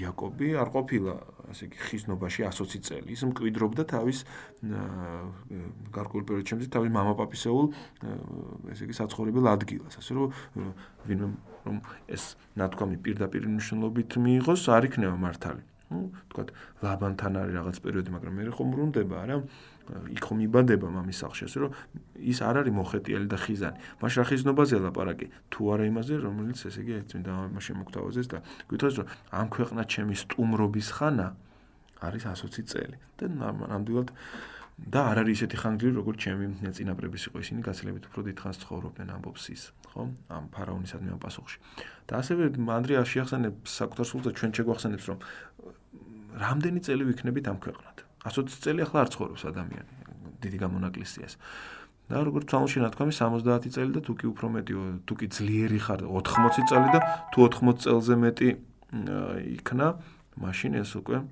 იაკობი არ ყოფილა, ასე იგი, ხიზნობაში 120 წელი. ის მკვიდრობდა თავის გარკვეულ პერიოდში თავის მამაპაპისეულ ესე იგი საცხოვრებელ ადგილას. ასე რომ ვინმე რომ ეს ნათქვამი პირდაპირ მნიშვნელობით მიიღოს, არ იქნება მართალი. ну, თქვა, ლაბანთან არის რაღაც პერიოდი, მაგრამ მე ხომ ბრუნდება, არა? იქ ხომ იბადება მამის სახლში, ასე რომ ის არ არის მოხეტიალი და ხიზანი. მაშ რა ხიზნობაზე ლაპარაკი? თუ არა იმაზე, რომელიც ესე იგი წმინდა მაშინ მოგთავაზეს და გითხოს რომ ამ ქვეყნა ჩემი სტუმრობის ხანა არის 120 წელი. და ნამდვილად და არ არის ისეთი ხანგრძლივი, როგორც ჩემი წინაპრების იყო ისინი, გაცილებით უფრო დიდხანს ცხოვრობდნენ ამბობს ის, ხო? ამ ფარაონისადმი ამ პასუხში. და ასევე ანდრია შეახსენებს საკუთარ სულს და ჩვენ შეგვახსენებს, რომ რამდენი წელი ვიქნებით ამ ქვეყნად? 120 წელი ახლა არ ცხოვრობს ადამიანი დიდი გამონაკლისიას. და როგორც თვალში ნათქვამი 70 წელი და თუ კი უფრო მეტი, თუ კი ძლიერი ხარ 80 წელი და თუ 80 წელზე მეტი იქნა, მაშინ ეს უკვე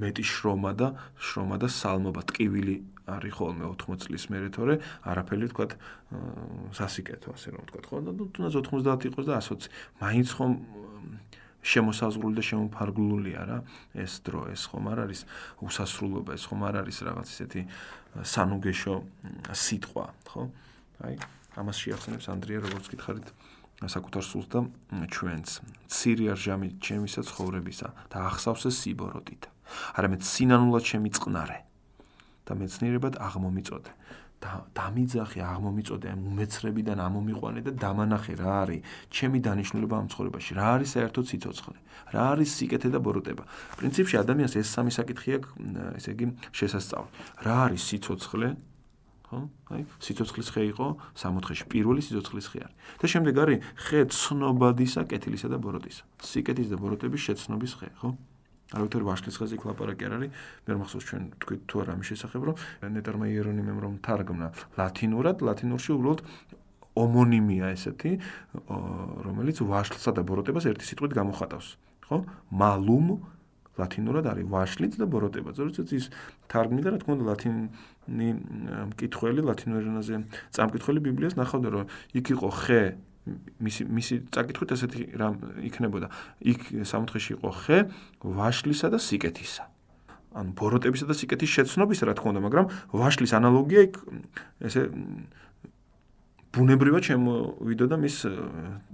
მეტი შრომა და შრომა და სალმობა ტკივილი არის ხოლმე 80 წლის მერე თორე არაფერი თქვა სასიკეთო ასე რომ თქვა ხო და თუნდაც 90 იყოს და 120 მაინც ხომ შემოსაზღვრული და შემოფარგლულია რა ეს დრო ეს ხომ არ არის უსასრულობა ეს ხომ არ არის რაღაც ისეთი სანუგეშო სიტყვა ხო? აი ამას შეახსენებს ანდრია როგორც გითხარით საკუთარ სულს და ჩვენს ცირი არჟამი ჩემისა ცხოვრებისა და ახსავს ეს სიბოროტით. არამედ სინანულად შემიწყნარე და მეცნიერებად აღმომიწოდე დამიძახე აღმომიწოდე ამ უმეცრებიდან ამომიყვანე და დამანახე რა არის ჩემი დანიშნულება ამ ცხოვრებაში რა არის საერთოდ სიცოცხლე რა არის სიკეთე და ბოროტება პრინციპში ადამიანს ეს სამი საკითხი აქვს ესე იგი შესასწავლი რა არის სიცოცხლე ხო? აი, სიცოცხლის ხე იყო 60-ში პირველი სიცოცხლის ხე არის. და შემდეგ არის ხე ცნობადისა, კეთილისა და ბოროტისა. სიკეთის და ბოროტების შეცნობის ხე, ხო? არავითარ ვაშლის ხეზე კლაპარაკი არ არის. მე მახსოვს ჩვენ თქვით თუ არა ამის შესახებ, რომ ნეტარმა იერონიმემ რომ თარგმნა ლათინურად, ლათინურში უბრალოდ ომონიმია ესეთი, რომელიც ვაშლსა და ბოროტებას ერთი სიტყვით გამოხატავს, ხო? malum ლათინურად არის ვაშლიც და ბოროტება. ზოგადად ის თარგმნიდა რა თქმა უნდა ლათინი მკითხველი ლათინურ ენაზე წამკითხველი ბიბლიას ნახავდა რომ იქ იყო ხე მისი მისი წაკითხვით ესეთი რამ იქნებოდა. იქ სამთხეში იყო ხე, ვაშლისა და სიკეთისა. ან ბოროტებისა და სიკეთის შეცნობისა, რა თქმა უნდა, მაგრამ ვაშლის ანალოგია იქ ესე ბუნებრივად შემოვიდოდა მის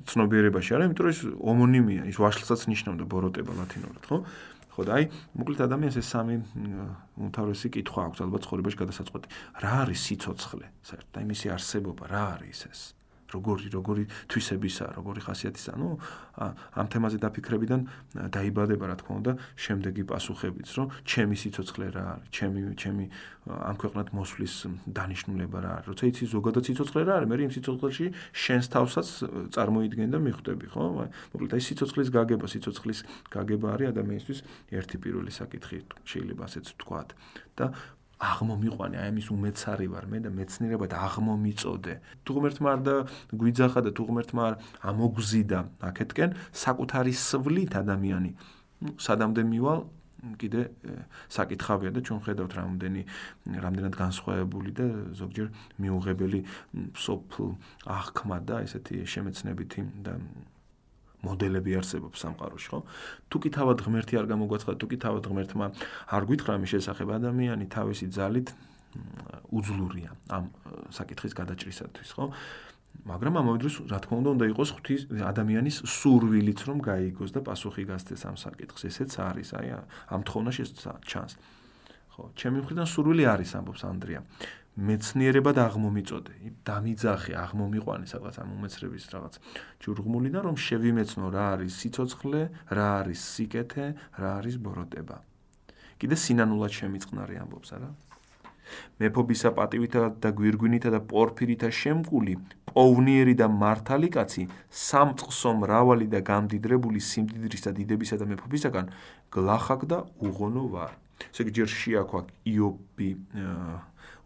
ცნობიერებაში, არა, იმიტომ რომ ის ომონიმია, ის ვაშლსაც ნიშნავდა ბოროტება ლათინურად, ხო? ხო და აი, მოკლედ ადამიანს ეს სამი უმთავრესი კითხვა აქვს ალბათ ცხოვრებაში გადასაწყვეტი. რა არის სიცოცხლე? საერთოდ აი მისი არსებობა რა არის ეს? როგორი როგორი თვისებისა, როგორი ხასიათისა, ну, ამ თემაზე დაფიქრებიდან დაიბადება, რა თქმა უნდა, შემდეგი პასუხებიც, რომ ჩემი სიცოცხლე რა არის, ჩემი ჩემი ამ ქვეყნად მოსვლის დანიშნულება რა არის. როცა იცი ზოგადად სიცოცხლე რა არის, მე იმ სიცოცხლეში შენს თავსაც წარმოიდგენ და მიხვდები, ხო? მოკლედ აი სიცოცხლის გაგება, სიცოცხლის გაგება არის ადამიანისთვის ერთი პირველი საკითხი, შეიძლება ასეც ვთქვა და აღმომიყვანე, აი ამის უმეცარი ვარ მე და მეცნიერებად აღმომიწოდე. თუ ღმერთმა არ გვიძახა და თუ ღმერთმა არ ამოგზიდა აქეთკენ საკუთარი სვლით ადამიანი, ну, სადამდე მივალ კიდე საკითხავია და ჩვენ ხედავთ რამდენი რამდენად განსხვავებული და ზოგჯერ მიუღებელი სოფლ აღქმა და ესეთი შემეცნებითი და მოდელები არსებობს სამყაროში, ხო? თუ კი თავად ღმერთი არ გამოგვაცხადა, თუ კი თავად ღმერთმა არ გვითხრა მის შესახებ ადამიანი თავისი ძალით უძლურია ამ საკითხის გადაჭრისათვის, ხო? მაგრამ ამავე დროს, რა თქმა უნდა, უნდა იყოს ღვთის ადამიანის სურვილიც რომ გაიგოს და პასუხი გასცეს ამ საკითხს. ესეც არის, აი ამ თხოვნაში ჩანს. ხო, ჩემი მხრიდან სურვილი არის, ამბობს ანდრია. მეცნიერებად აღმომიწოდე, დამიძახე, აღმომიყვანე სადღაც ამ უმეცრების რაღაც ჯურღმულიდან რომ შევიმეცნო რა არის სიცოცხლე, რა არის სიკეთე, რა არის ბოროტება. კიდე სინანულად შემიწყნარი ამბობს, არა? მეფობისა პატივითა და გვირგვინითა და პორფირითა შემკული, პოვნიერი და მართალი კაცი, სამწყსო მრავალი და გამდიდრებული სიმდიდრისა დიდებისა და მეფობისაგან გლახაკ და უღონო ვარ. ესე იგი ჯერ შეაქვა იობი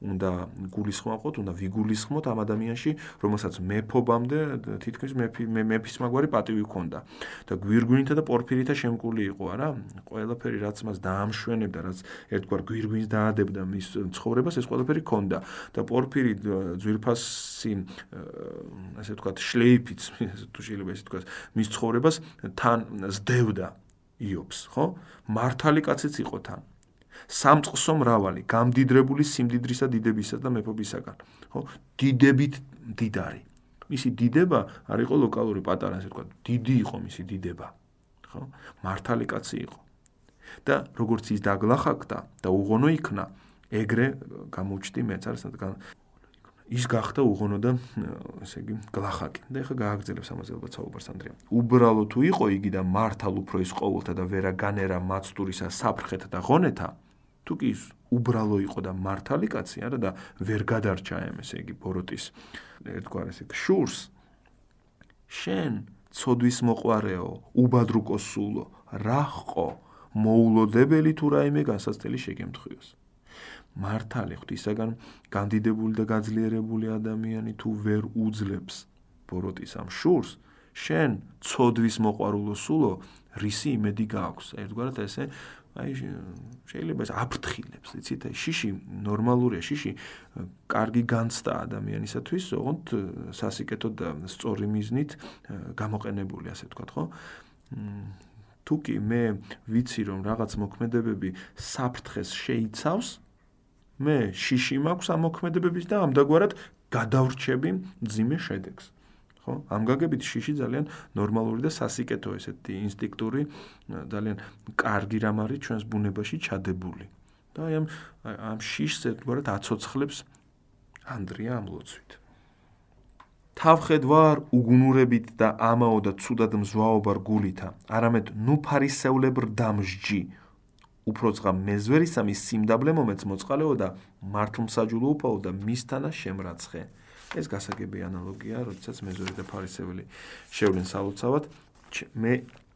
უნდა გულისხმოთ, უნდა ვიგულისხმოთ ამ ადამიანში, რომელსაც მეფობამდე თითქმის მეფი მეფის მაგვარი პატივი ჰქონდა და გვირგვინითა და პორფირითა შემკული იყო, არა? ყველაფერი რაც მას დაამშვენებდა, რაც ერთგვარ გვირგვინს დაადებდა მის ცხოვრებას, ეს ყველაფერი ჰქონდა და პორფირი ძვირფასი ასე ვთქვათ, შლეიფიც, თუ შეიძლება ესე ვთქვათ, მის ცხოვრებას თან ზდევდა იობს, ხო? მართალი კაციც იყო თან. სამწყსო მრავალი, გამდიდრებული სიმდიდრისა დიდებისა და მეფობისაგან, ხო? დიდებით დიდარი. მისი დიდება არ იყო ლოკალური პატარა, ასე ვთქვათ, დიდი იყო მისი დიდება, ხო? მართალი კაცი იყო. და როგორც ის დაგლახაკდა და უღონო იქნა, ეგრე გამოჩდი მეც არის ის გახდა უღონო და ესე იგი გლახაკი. და ეხა გააგრძელებს ამაზე ალბათ საუბარს ანდრია. უბრალო თუ იყო იგი და მართალ უფრო ის ყოველთა და ვერა განერა მაცტურისა საფრხეთა და ღონეთა, თუ კი ის უბრალო იყო და მართალი კაცი არა და ვერ გადარჩა ამ ესე იგი ბოროტის ერთგვარ ესე შურს შენ ცოდვის მოყარეო, უბადრუკო სულო, რა ხო მოულოდებელი თუ რაიმე განსაცდელი შეგემთხვიოს. მართალი ღვთისაგან განდიდებული და გაძლიერებული ადამიანი თუ ვერ უძლებს ბოროტის ამ შურს, შენ ცოდვის მოყარულო სულო, რისი იმედი გააქვს? ერთგვარად ესე აი შეიძლება ეს აფრთხილებს, იცით, აი შიში ნორმალურია, შიში კარგი განცდა ადამიანისათვის, ოღონდ სასიკეთო და სწორი მიზნით გამოყენებული, ასე ვთქვათ, ხო? თუ კი მე ვიცი რომ რაღაც მოქმედებები საფრთხეს შეიცავს, მე შიში მაქვს ამ მოქმედებების და ამდაგვარად გადავრჩები ძიმე შედეგს. ხო? ამ გაგებით შიში ძალიან ნორმალური და სასიკეთო ესეთი ინსტინქტური ძალიან კარგი რამ არის ჩვენს ბუნებაში ჩადებული. და აი ამ ამ შიშს ერთგვარად აცოცხლებს ანდრია ამ ლოცვით. თავხედვარ უგუნურებით და ამაო და ცუდად მზვაობარ გულითა, არამედ ნუ ფარისეულებრ დამსჯი უფრო ძღა მეზვერისამის სიმდაბლე მომეც მოწყალეო და მართლმსაჯულო უპაო და მისთანა შემრაცხე. ეს გასაგები ანალოგია, როდესაც მეზვერი და ფარისეველი შევლენ სალოცავად, მე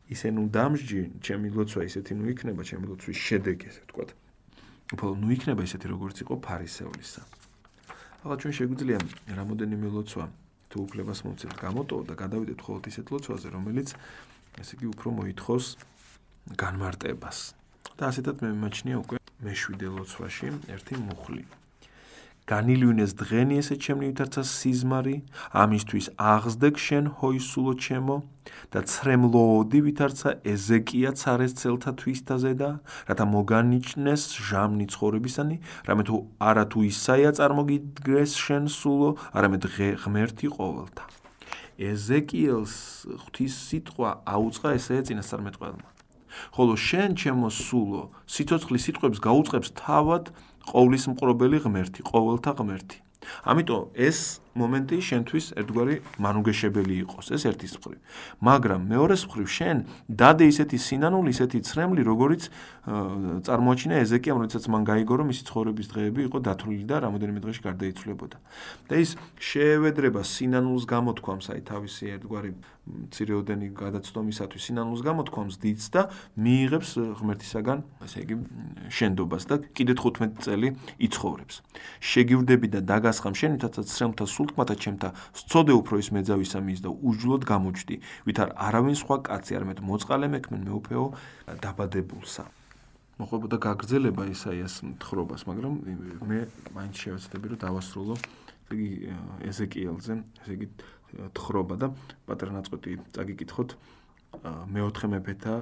ისე ნუ დამსჯი, ჩემი ლოცვა ისეთი ნუ იქნება, ჩემი ლოცვის შედეგი ესე ვთქვათ. უფრო ნუ იქნება ისეთი როგორც იყო ფარისევლისა. ახლა ჩვენ შეგვიძლია რამოდენიმე ლოცვა თუ უფლებას მოვცეთ გამოტოვ და გადავიდეთ ხოლმე ისეთ ლოცვაზე, რომელიც ესე იგი უფრო მოითხოვს განმარტებას. და ასეთად მე მიმაჩნია უკვე მეშვიდე ლოცვაში ერთი მუხლი. განილვინეს დღენი ესე ჩემნი ვითარცა სიზმარი, ამისთვის აღზდეგ შენ ჰოისულო ჩემო და ცრემლოოდი ვითარცა ეზეკია цаრეს ცელთა თვისთაზე და რათა მოგანიჭნეს ჟამნი ცხოვრებისანი, რამე თუ არა თუ ისაია წარმოგიდგეს შენ სულო, არამედ ღმერთი ყოველთა. ეზეკიელს ღვთის სიტყვა აუწყა ესე წინასწარმეტყველმა. ხოლო შენ ჩემო სულო სიცოცხლის სიტყვებს გაუწყებს თავად ყოვლის მყრობელი ღმერთი ყოველთა ღმერთი. ამიტომ ეს მომენტი შენთვის ერთგვარი მანუგეშებელი იყოს ეს ერთის მხრივ. მაგრამ მეორეს მხრივ შენ დადე ისეთი სინანული ისეთი ცრემლი როგორიც წარმოაჩინა ეზეკიამ როდესაც მან გაიგო რომ მისი ცხოვრების დღეები იყო დათვლილი და რამოდენიმე დღეში გარდაიცვლებოდა. და ის შეევედრება სინანულს გამოთქვამს აი თავისი ერთგვარი ცირეოდენი გადაცდომისათვის სინანულს გამოთქვამს დიდს და მიიღებს ღმერთისაგან ესე იგი შენდობას და კიდე 15 წელი იცხოვრებს. შეგივდები და დაგასხამ შენითაც ცრემთა სულ თქმათა ჩემთა სწოდე უფრო ის მეძავისა მის და უჯლოდ გამოჩდი ვითარ არავინ სხვა კაცი არ მეტ მოწყალე მექმენ მეუფეო დაბადებულსა. მოხებოდა გაგრძელება ისაიას თხრობას მაგრამ მე მაინც შევეცდები რომ დავასრულო იგი ეზეკიელზე ესე იგი თხრობა და პატრონაწყვეტი წაგიკითხოთ მეოთხე მეფეთა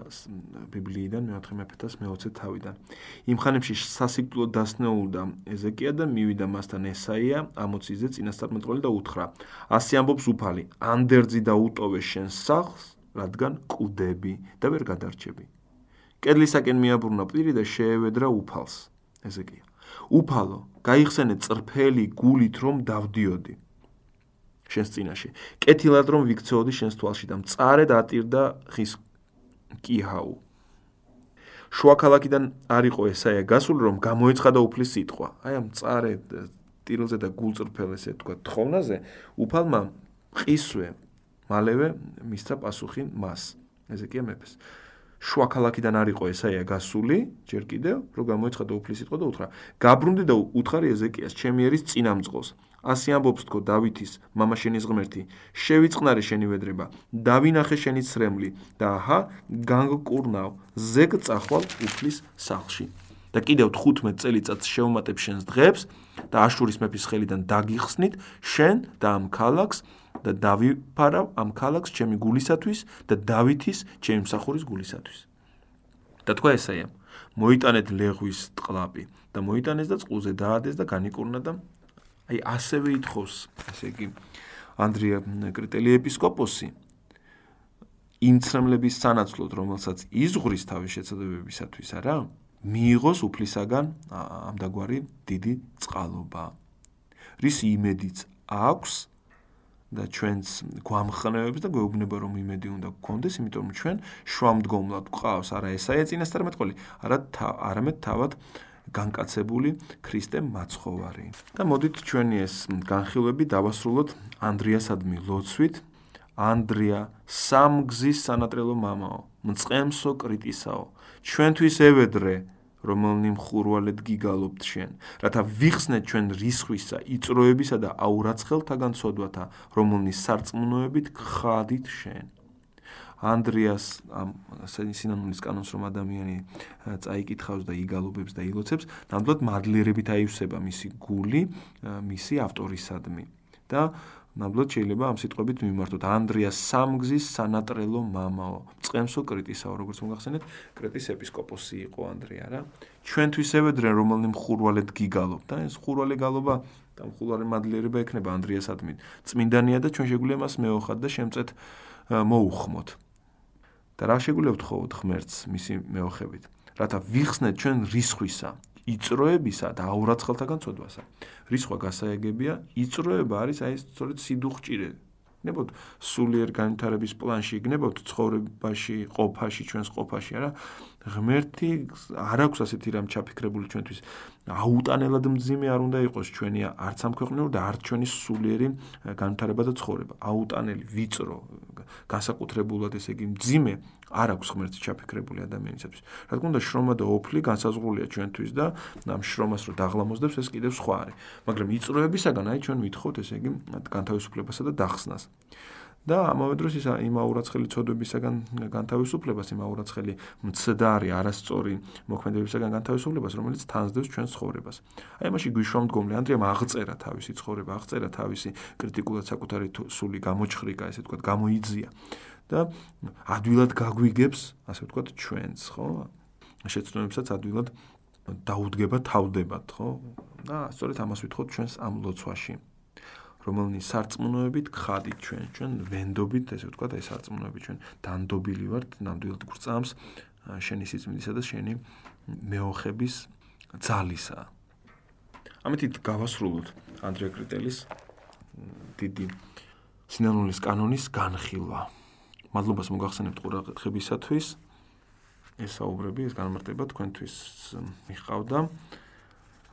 ბიბლიიდან მეოთხე მეფეთას მეოცე თავიდან. იმ ხანებში სასიკვდილო დასნეულდა ეზეკია და მივიდა მასთან ესაია ამოციზე წინასწარმეტყველი და უთხრა: ასე ამბობს უფალი: ანდერძი და უტოვე შენ სახლს, რადგან კუდები და ვერ გადარჩები. კედლისაკენ მიაბრუნა პირი და შეევედრა უფალს. ეზეკია: უფალო, გაიხსენე წრფელი გულით რომ დავდიოდი. შენს წინაშე. კეთილად რომ ვიქცეოდი შენს თვალში და მწარედ ატირდა ხის კიჰაუ. შუა ქალაქიდან არისო ესაია გასული რომ გამოეცხადა უფლის სიტყვა. აი ამ მწარედ ტირილზე და გულწრფელ ესე თქვა თხოვნაზე უფალმა ყისვე მალევე მისცა პასუხი მას. ესე კი ამებს. შუა ქალაქიდან არ იყო ესაია გასული, ჯერ კიდევ, რომ გამოიცხადა უფლის სიტყვა და უთხრა: "გაბრუნდი და უთხარი ეზეკიას, ჩემი ერის წინამძღოლს. ასე ამბობს თქო დავითის მამაშენის ღმერთი. შევიწყნარე შენი ვედრება. დავინახე შენი ცრემლი და აჰა განგკურნავ ზეგ წახვალ უფლის სახლში. და კიდევ 15 წელიწადს შეუმატებ შენს დღებს და აშურის მეფის ხელიდან დაგიხსნით შენ და ამ ქალაქს და დავიფარავ ამ ქალაქს ჩემი გულისათვის და დავითის ჩემი მსახურის გულისათვის. და თქვა ესაიამ: მოიტანეთ ლეღვის ტყლაპი და მოიტანეს და წყუზე დაადეს და განიკურნა და აი ასევე ითხოვს, ესე იგი ანდრია კრიტელი ეპისკოპოსი იმ ცრემლების სანაცვლოდ, რომელსაც იზღრის თავის შეცადებებისათვის, არა? მიიღოს უფლისაგან ამდაგვარი დიდი წყალობა. რის იმედიც აქვს და ჩვენს გვამხნევებს და გვეუბნება რომ იმედი უნდა გქონდეს, იმიტომ რომ ჩვენ შვამდგომლად გვყავს არა ესაა წინასწარმეტყველი, არა არამედ თავად განკაცებული ქრისტე მაცხოვარი. და მოდით ჩვენი ეს განხილვები დავასრულოთ ანდრიასადმი ლოცვით. ანდრია სამგზის სანატრელო მამაო, მწყემსო კრიტისაო, ჩვენთვის ევედრე რომელნი მხურვალედ გიგალობთ შენ, რათა ვიხსნეთ ჩვენ რისხვისა, იწროებისა და აურაცხელთაგან ცოდვათა, რომელნი სარწმუნოებით გხადით შენ. ანდრიას ამ სინანულის კანონს რომ ადამიანი წაიკითხავს და იგალობებს და ილოცებს, ნამდვილად მადლიერებით აივსება მისი გული, მისი ავტორისადმი. და ნამდვილად შეიძლება ამ სიტყვებით მიმართოთ. ანდრიას სამგზის სანატრელო მამაო. წემსო კრიტისაო როგორც მოგახსენეთ კრიტის ეპისკოპოსი იყო ანდრია რა. ჩვენთვის ევედრენ რომელნი მხურვალედ გიგალობ. და ეს მხურვალე გალობა და მხურვალე მადლიერება ექნება ანდრიას ადმით. წმინდანია და ჩვენ შეგვიძლია მას მეოხად და შემწეთ მოუხმოთ და რა ვთხოვოთ ღმერთს მისი მეოხებით რათა ვიხსნეთ ჩვენ რისხვისა იწროებისა და აურაცხელთაგან წოდვასა. რისხვა გასაეგებია, იწროება არის აი ეს სწორედ სიდუხჭირე. ნებოთ სულიერ განვითარების პლანში გნებოთ ცხოვრებაში, ყოფაში, ჩვენს ყოფაში, არა? ღმერთი არ აქვს ასეთი რამ ჩაფიქრებული ჩვენთვის. აუტანელად მძიმე არ უნდა იყოს ჩვენი არც ამ ქვეყნიურ და არც ჩვენი სულიერი განვითარება და ცხოვრება. აუტანელი, ვიწრო, განსაკუთრებულად ესე იგი მძიმე არ აქვს ღმერთი ჩაფიქრებული ადამიანისათვის. რა თქმა უნდა, შრომა და ოფლი განსაზღვრულია ჩვენთვის და ამ შრომას რო დაღლამოზდებს ეს კიდევ სხვა არის. მაგრამ იწროებისაგან აი ჩვენ ვითხოვთ ესე იგი განთავისუფლებასა და დახსნას. და ამავე დროს ის იმ აურაცხელი წოდებისაგან განთავისუფლებას, იმ აურაცხელი მცდარი, არასწორი მოქმედებისაგან განთავისუფლებას, რომელიც თანსდევს ჩვენს ცხოვრებას. აი მაშინ გვიშვამდგომლე ანდრიამ აღწერა თავისი ცხოვრება, აღწერა თავისი კრიტიკულად საკუთარი სული გამოჩხრიკა, ესე ვთქვათ, გამოიძია. და ადვილად გაგვიგებს, ასე ვთქვათ, ჩვენს, ხო? შეცდომებსაც ადვილად დაუდგება თავდებათ, ხო? და სწორედ ამას ვითხოვთ ჩვენს ამ ლოცვაში. რომელნი სარწმუნოებით გხადით ჩვენ, ჩვენ ვენდობით, ესე ვთქვათ, ეს სარწმუნოებით ჩვენ დანდობილი ვართ, ნამდვილად გწამს შენი სიწმინდისა და შენი მეოხების ძალისა. ამით გავასრულოთ ანდრია კრიტელის დიდი სინანულის კანონის განხილვა. მადლობას მოგახსენებთ ყურადღებისათვის. ეს საუბრები, ეს განმარტება თქვენთვის მიყავდა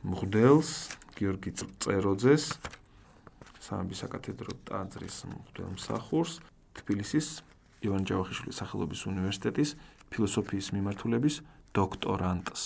მღვდელს გიორგი წეროძეს სამების საკათედრო ტაძრის მღვდელმსახურს თბილისის ივან ჯავახიშვილის სახელობის უნივერსიტეტის ფილოსოფიის მიმართულების დოქტორანტს.